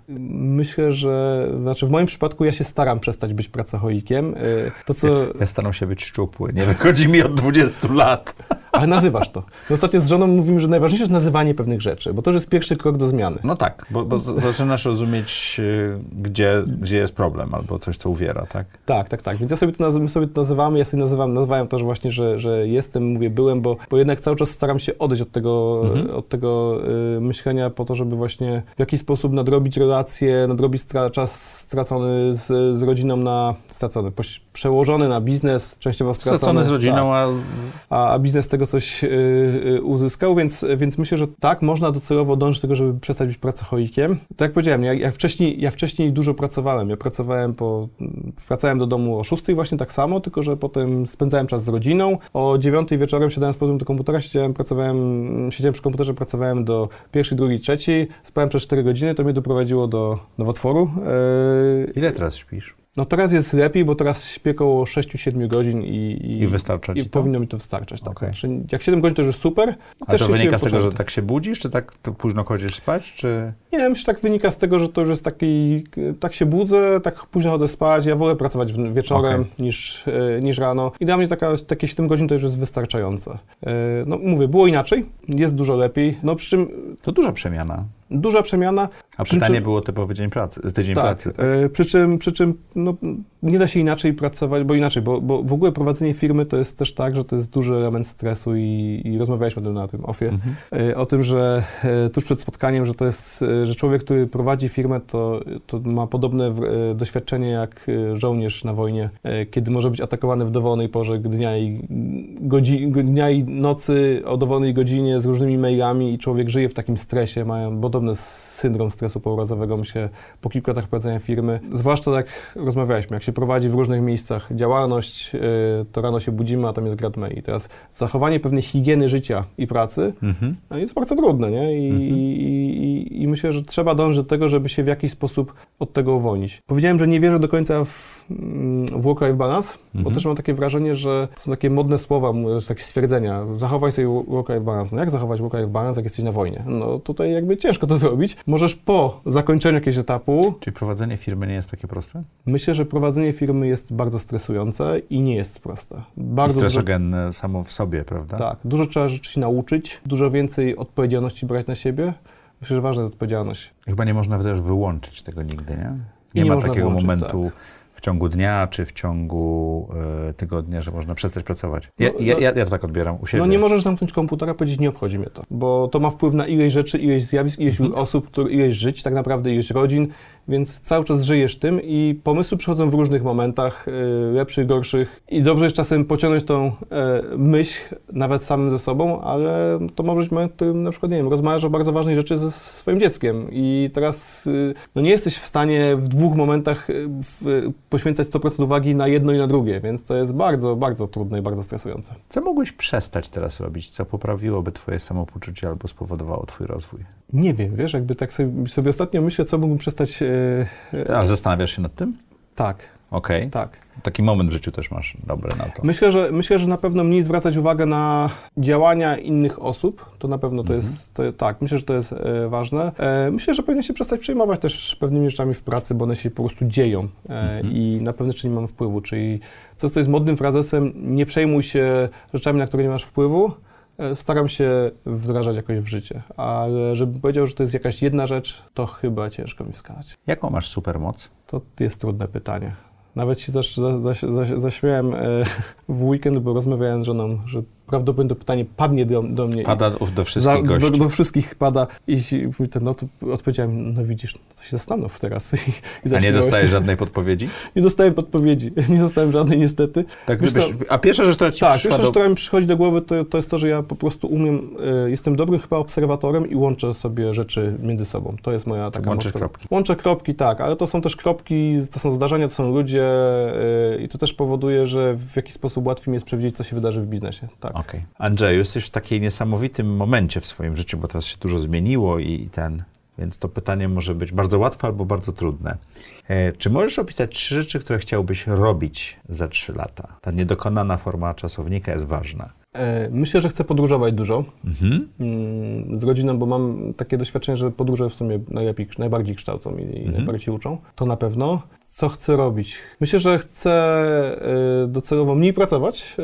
Speaker 3: Myślę, że znaczy w moim przypadku ja się staram przestać być pracocholikiem. Y,
Speaker 2: to, co... Ja staram się być szczupły, nie wychodzi mi od 20 lat.
Speaker 3: Ale nazywasz to. No ostatnio z żoną mówimy, że najważniejsze jest nazywanie pewnych rzeczy, bo to już jest pierwszy krok do zmiany.
Speaker 2: No tak, bo, bo zaczynasz rozumieć, y, gdzie, gdzie jest problem albo coś, co uwiera, tak?
Speaker 3: Tak, tak, tak. Więc ja sobie to, naz- sobie to nazywamy, ja sobie nazywam, nazywałem to, że właśnie, że, że jestem, mówię, byłem, bo, bo jednak cały czas staram się odejść od tego, mhm. od tego y, myślenia po to, żeby właśnie w jakiś sposób nadrobić relacje, nadrobić stra- czas stracony z, z rodziną na, stracony, przełożony na biznes, częściowo stracony.
Speaker 2: Stracony z rodziną,
Speaker 3: tak. a... a biznes tego coś y, y, uzyskał, więc, więc myślę, że tak, można docelowo dążyć do tego, żeby przestać być pracocholikiem. Tak jak powiedziałem, ja, ja, wcześniej, ja wcześniej dużo pracowałem. Ja pracowałem po, wracałem do domu o 6 właśnie tak samo, tylko że potem spędzałem czas z rodziną. O 9 wieczorem siadałem z powrotem do komputera, siedziałem, pracowałem, siedziałem przy komputerze, pracowałem do pierwszej, drugiej, trzeciej, spałem przez 4 godziny, to mnie doprowadziło do nowotworu.
Speaker 2: Yy, Ile teraz śpisz?
Speaker 3: No teraz jest lepiej, bo teraz śpię około 6-7 godzin i,
Speaker 2: i, I wystarcza
Speaker 3: i powinno mi to wystarczać. Tak. Okay. Znaczy, jak 7 godzin to już jest super.
Speaker 2: A to wynika z tego, że tak się budzisz, czy tak późno chodzisz spać, czy...
Speaker 3: Nie, myślę, że tak wynika z tego, że to już jest taki, tak się budzę, tak późno chodzę spać, ja wolę pracować wieczorem okay. niż, e, niż rano i dla mnie taka, takie 7 godzin to już jest wystarczające. E, no mówię, było inaczej, jest dużo lepiej, no przy czym...
Speaker 2: To duża przemiana.
Speaker 3: Duża przemiana.
Speaker 2: A pytanie czym, było typowy dzień pracy, tydzień
Speaker 3: tak,
Speaker 2: pracy. Tak?
Speaker 3: E, przy czym, przy czym no, nie da się inaczej pracować, bo inaczej, bo, bo w ogóle prowadzenie firmy to jest też tak, że to jest duży element stresu i, i rozmawialiśmy na tym ofie, mhm. e, o tym, że e, tuż przed spotkaniem, że to jest, że człowiek, który prowadzi firmę, to, to ma podobne doświadczenie jak żołnierz na wojnie, kiedy może być atakowany w dowolnej porze dnia i, godzi, dnia i nocy o dowolnej godzinie z różnymi mailami i człowiek żyje w takim stresie, mają podobny syndrom stresu pourazowego, się po kilku latach prowadzenia firmy, zwłaszcza tak rozmawialiśmy, jak się prowadzi w różnych miejscach działalność, to rano się budzimy, a tam jest grad mail. I teraz zachowanie pewnej higieny życia i pracy mhm. jest bardzo trudne, nie? I, mhm. i, i, myślę, że trzeba dążyć do tego, żeby się w jakiś sposób od tego uwolnić. Powiedziałem, że nie wierzę do końca w, mm, w work-life balance, mhm. bo też mam takie wrażenie, że są takie modne słowa, takie stwierdzenia. Zachowaj sobie work-life balance. No jak zachować work-life balance, jak jesteś na wojnie? No tutaj jakby ciężko to zrobić. Możesz po zakończeniu jakiegoś etapu.
Speaker 2: Czyli prowadzenie firmy nie jest takie proste?
Speaker 3: Myślę, że prowadzenie firmy jest bardzo stresujące i nie jest proste.
Speaker 2: Bardzo stresogenne dużo, samo w sobie, prawda?
Speaker 3: Tak. Dużo trzeba rzeczy się nauczyć, dużo więcej odpowiedzialności brać na siebie. Myślę, że ważna jest odpowiedzialność.
Speaker 2: Chyba nie można też wyłączyć tego nigdy, nie? Nie, nie ma takiego momentu tak. W ciągu dnia czy w ciągu y, tygodnia, że można przestać pracować. Ja, no, ja, ja, ja, to tak odbieram u siebie.
Speaker 3: No nie możesz zamknąć komputera i powiedzieć, nie obchodzi mnie to, bo to ma wpływ na ileś rzeczy, ileś zjawisk, ileś mhm. osób, które, ileś żyć, tak naprawdę ileś rodzin, więc cały czas żyjesz tym i pomysły przychodzą w różnych momentach, y, lepszych, gorszych i dobrze jest czasem pociągnąć tą e, myśl, nawet samym ze sobą, ale to może być moment, w którym na przykład, nie wiem, rozmawiasz o bardzo ważnej rzeczy ze swoim dzieckiem i teraz y, no nie jesteś w stanie w dwóch momentach y, poświęcać 100% uwagi na jedno i na drugie, więc to jest bardzo, bardzo trudne i bardzo stresujące.
Speaker 2: Co mogłeś przestać teraz robić? Co poprawiłoby twoje samopoczucie albo spowodowało twój rozwój?
Speaker 3: Nie wiem, wiesz, jakby tak sobie, sobie ostatnio myślę, co mógłbym przestać...
Speaker 2: E, Ale zastanawiasz się nad tym?
Speaker 3: Tak.
Speaker 2: Okej. Okay.
Speaker 3: Tak.
Speaker 2: Taki moment w życiu też masz dobry na to.
Speaker 3: Myślę, że, myślę, że na pewno mniej zwracać uwagę na działania innych osób. To na pewno to mhm. jest, to, tak, myślę, że to jest e, ważne. E, myślę, że powinien się przestać przejmować też pewnymi rzeczami w pracy, bo one się po prostu dzieją e, mhm. i na pewne rzeczy nie mam wpływu. Czyli co, co jest modnym frazesem, nie przejmuj się rzeczami, na które nie masz wpływu, E, staram się wdrażać jakoś w życie, ale żebym powiedział, że to jest jakaś jedna rzecz, to chyba ciężko mi wskazać.
Speaker 2: Jaką masz supermoc?
Speaker 3: To jest trudne pytanie. Nawet się zaś, zaś, zaś, zaśmiałem e, <laughs> w weekend, bo rozmawiałem z żoną, że prawdopodobnie to pytanie padnie do, do mnie.
Speaker 2: Pada do wszystkich za,
Speaker 3: do, do, wszystkich pada i ten, no to odpowiedziałem, no widzisz, no to się zastanów teraz. I, <laughs>
Speaker 2: i A nie dostajesz żadnej podpowiedzi? <laughs>
Speaker 3: Nie dostałem podpowiedzi, <laughs> nie dostałem żadnej niestety.
Speaker 2: Tak, a pierwsza rzecz, która ci
Speaker 3: Tak, pierwsza rzecz, która mi przychodzi do głowy, to, to jest to, że ja po prostu umiem, y, jestem dobrym chyba obserwatorem i łączę sobie rzeczy między sobą. To jest moja taka
Speaker 2: Łączę kropki.
Speaker 3: Łączę kropki, tak, ale to są też kropki, to są zdarzenia, to są ludzie y, i to też powoduje, że w jakiś sposób łatwiej mi jest przewidzieć, co się wydarzy w biznesie. Tak.
Speaker 2: Okay. Andrzej, jesteś w takiej niesamowitym momencie w swoim życiu, bo teraz się dużo zmieniło i ten, więc to pytanie może być bardzo łatwe albo bardzo trudne. E, czy możesz opisać trzy rzeczy, które chciałbyś robić za trzy lata? Ta niedokonana forma czasownika jest ważna.
Speaker 3: E, myślę, że chcę podróżować dużo mhm. Mm, z rodziną, bo mam takie doświadczenie, że podróże w sumie najlepiej, najbardziej kształcą i, mhm. najbardziej uczą. To na pewno. Co chcę robić? Myślę, że chcę y, docelowo mniej pracować y,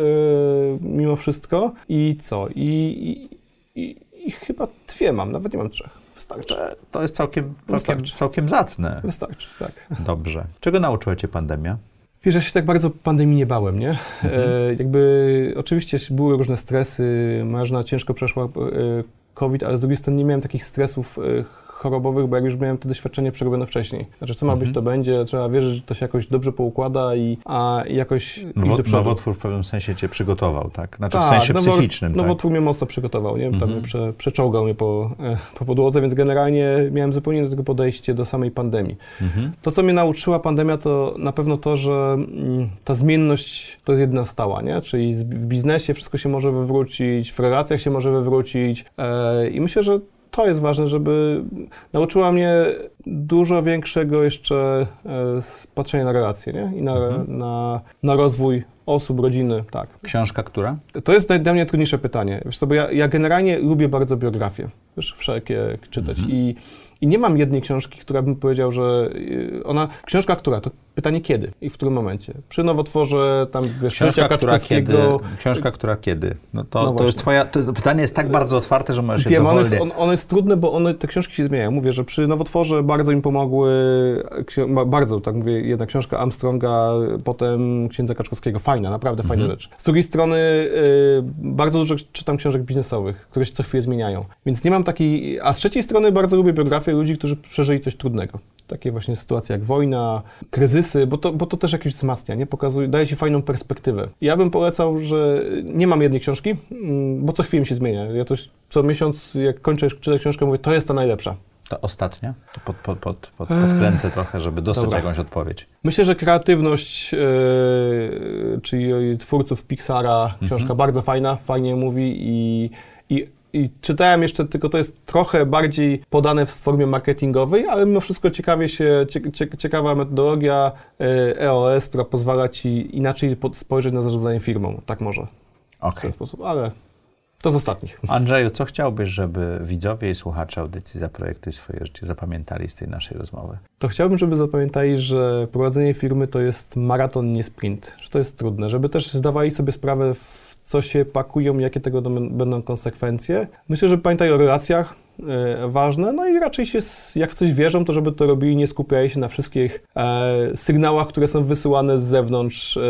Speaker 3: mimo wszystko. I co? I, i, i, i chyba dwie mam, nawet nie mam trzech. Wystarczy.
Speaker 2: To jest całkiem, całkiem, całkiem zacne.
Speaker 3: Wystarczy, tak.
Speaker 2: Dobrze. Czego nauczyła Cię pandemia?
Speaker 3: Wiesz, ja się tak bardzo pandemii nie bałem, nie? Mhm. E, jakby oczywiście były różne stresy, Marzna ciężko przeszła e, COVID, ale z drugiej strony nie miałem takich stresów e, chorobowych, bo jak już miałem to doświadczenie przerobione wcześniej. Znaczy, co ma być, mhm. to będzie, trzeba wierzyć, że to się jakoś dobrze poukłada i a jakoś
Speaker 2: Nowo, Nowotwór w pewnym sensie cię przygotował, tak? Znaczy tak, w sensie nowo, psychicznym,
Speaker 3: tak? Nowotwór mnie mocno przygotował, nie? Tam mhm. prze, przeczołgał mnie po, e, po podłodze, więc generalnie miałem zupełnie do tego podejście do samej pandemii. Mhm. To, co mnie nauczyła pandemia, to na pewno to, że mm, ta zmienność to jest jedna stała, nie? Czyli w biznesie wszystko się może wywrócić, w relacjach się może wywrócić e, i myślę, że to jest ważne, żeby nauczyła mnie dużo większego jeszcze e, patrzenia na relacje nie? i na, mhm. na, na rozwój osób, rodziny, tak.
Speaker 2: Książka która?
Speaker 3: To jest dla mnie trudniejsze pytanie. Wiesz co, bo ja, ja generalnie lubię bardzo biografię, wiesz, wszelkie czytać mhm. i i nie mam jednej książki, która bym powiedział, że y, ona. Książka która? To pytanie kiedy i w którym momencie? Przy nowotworze, tam wiesz,
Speaker 2: książka, która kiedy, książka, która kiedy? No to, no to jest twoja. To pytanie jest tak bardzo otwarte, że możesz Wiem, je dowolnie...
Speaker 3: on, jest, on, on jest trudny, bo one, te książki się zmieniają. Mówię, że przy nowotworze bardzo mi pomogły, bardzo, tak mówię, jedna książka Armstronga, potem księdza Kaczkowskiego. Fajna, naprawdę fajna mhm. rzecz. Z drugiej strony y, bardzo dużo czytam książek biznesowych, które się co chwilę zmieniają. Więc nie mam takiej. A z trzeciej strony bardzo lubię biografię ludzi, którzy przeżyli coś trudnego. Takie właśnie sytuacje jak wojna, kryzysy, bo to, bo to też jakieś wzmacnia, nie? Pokazuje, daje ci fajną perspektywę. Ja bym polecał, że nie mam jednej książki, mm, bo co chwilę się zmienia. Ja to co miesiąc, jak kończę czytać książkę, mówię, to jest ta najlepsza.
Speaker 2: To ostatnia? To pod, pod, pod, pod, podkręcę trochę, żeby dostać Dobra. jakąś odpowiedź.
Speaker 3: Myślę, że kreatywność, yy, czyli twórców Pixara, książka mhm. bardzo fajna, fajnie mówi i, i i czytałem jeszcze, tylko to jest trochę bardziej podane w formie marketingowej, ale mimo wszystko ciekawie się, cie, ciekawa metodologia EOS, która pozwala Ci inaczej spojrzeć na zarządzanie firmą, tak może. w
Speaker 2: Okej.
Speaker 3: ten sposób, ale to z ostatnich.
Speaker 2: Andrzeju, co chciałbyś, żeby widzowie i słuchacze audycji Zaprojektuj swoje życie zapamiętali z tej naszej rozmowy?
Speaker 3: To chciałbym, żeby zapamiętali, że prowadzenie firmy to jest maraton, nie sprint, że to jest trudne, żeby też zdawali sobie sprawę, w co się pakują, jakie tego będą konsekwencje. Myślę, że pamiętaj o relacjach, e, ważne, no i raczej się, jak w coś wierzą, to żeby to robili, nie skupiali się na wszystkich e, sygnałach, które są wysyłane z zewnątrz e,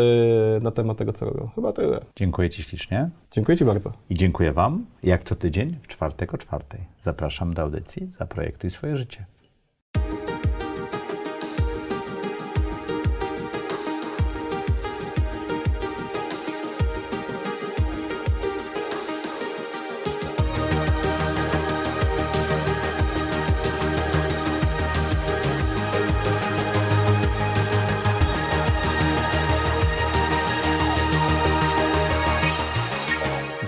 Speaker 3: na temat tego, co robią. Chyba tyle.
Speaker 2: Dziękuję Ci ślicznie
Speaker 3: Dziękuję Ci bardzo.
Speaker 2: i dziękuję Wam, jak co tydzień, w czwartek o czwartej. Zapraszam do audycji Zaprojektuj swoje życie.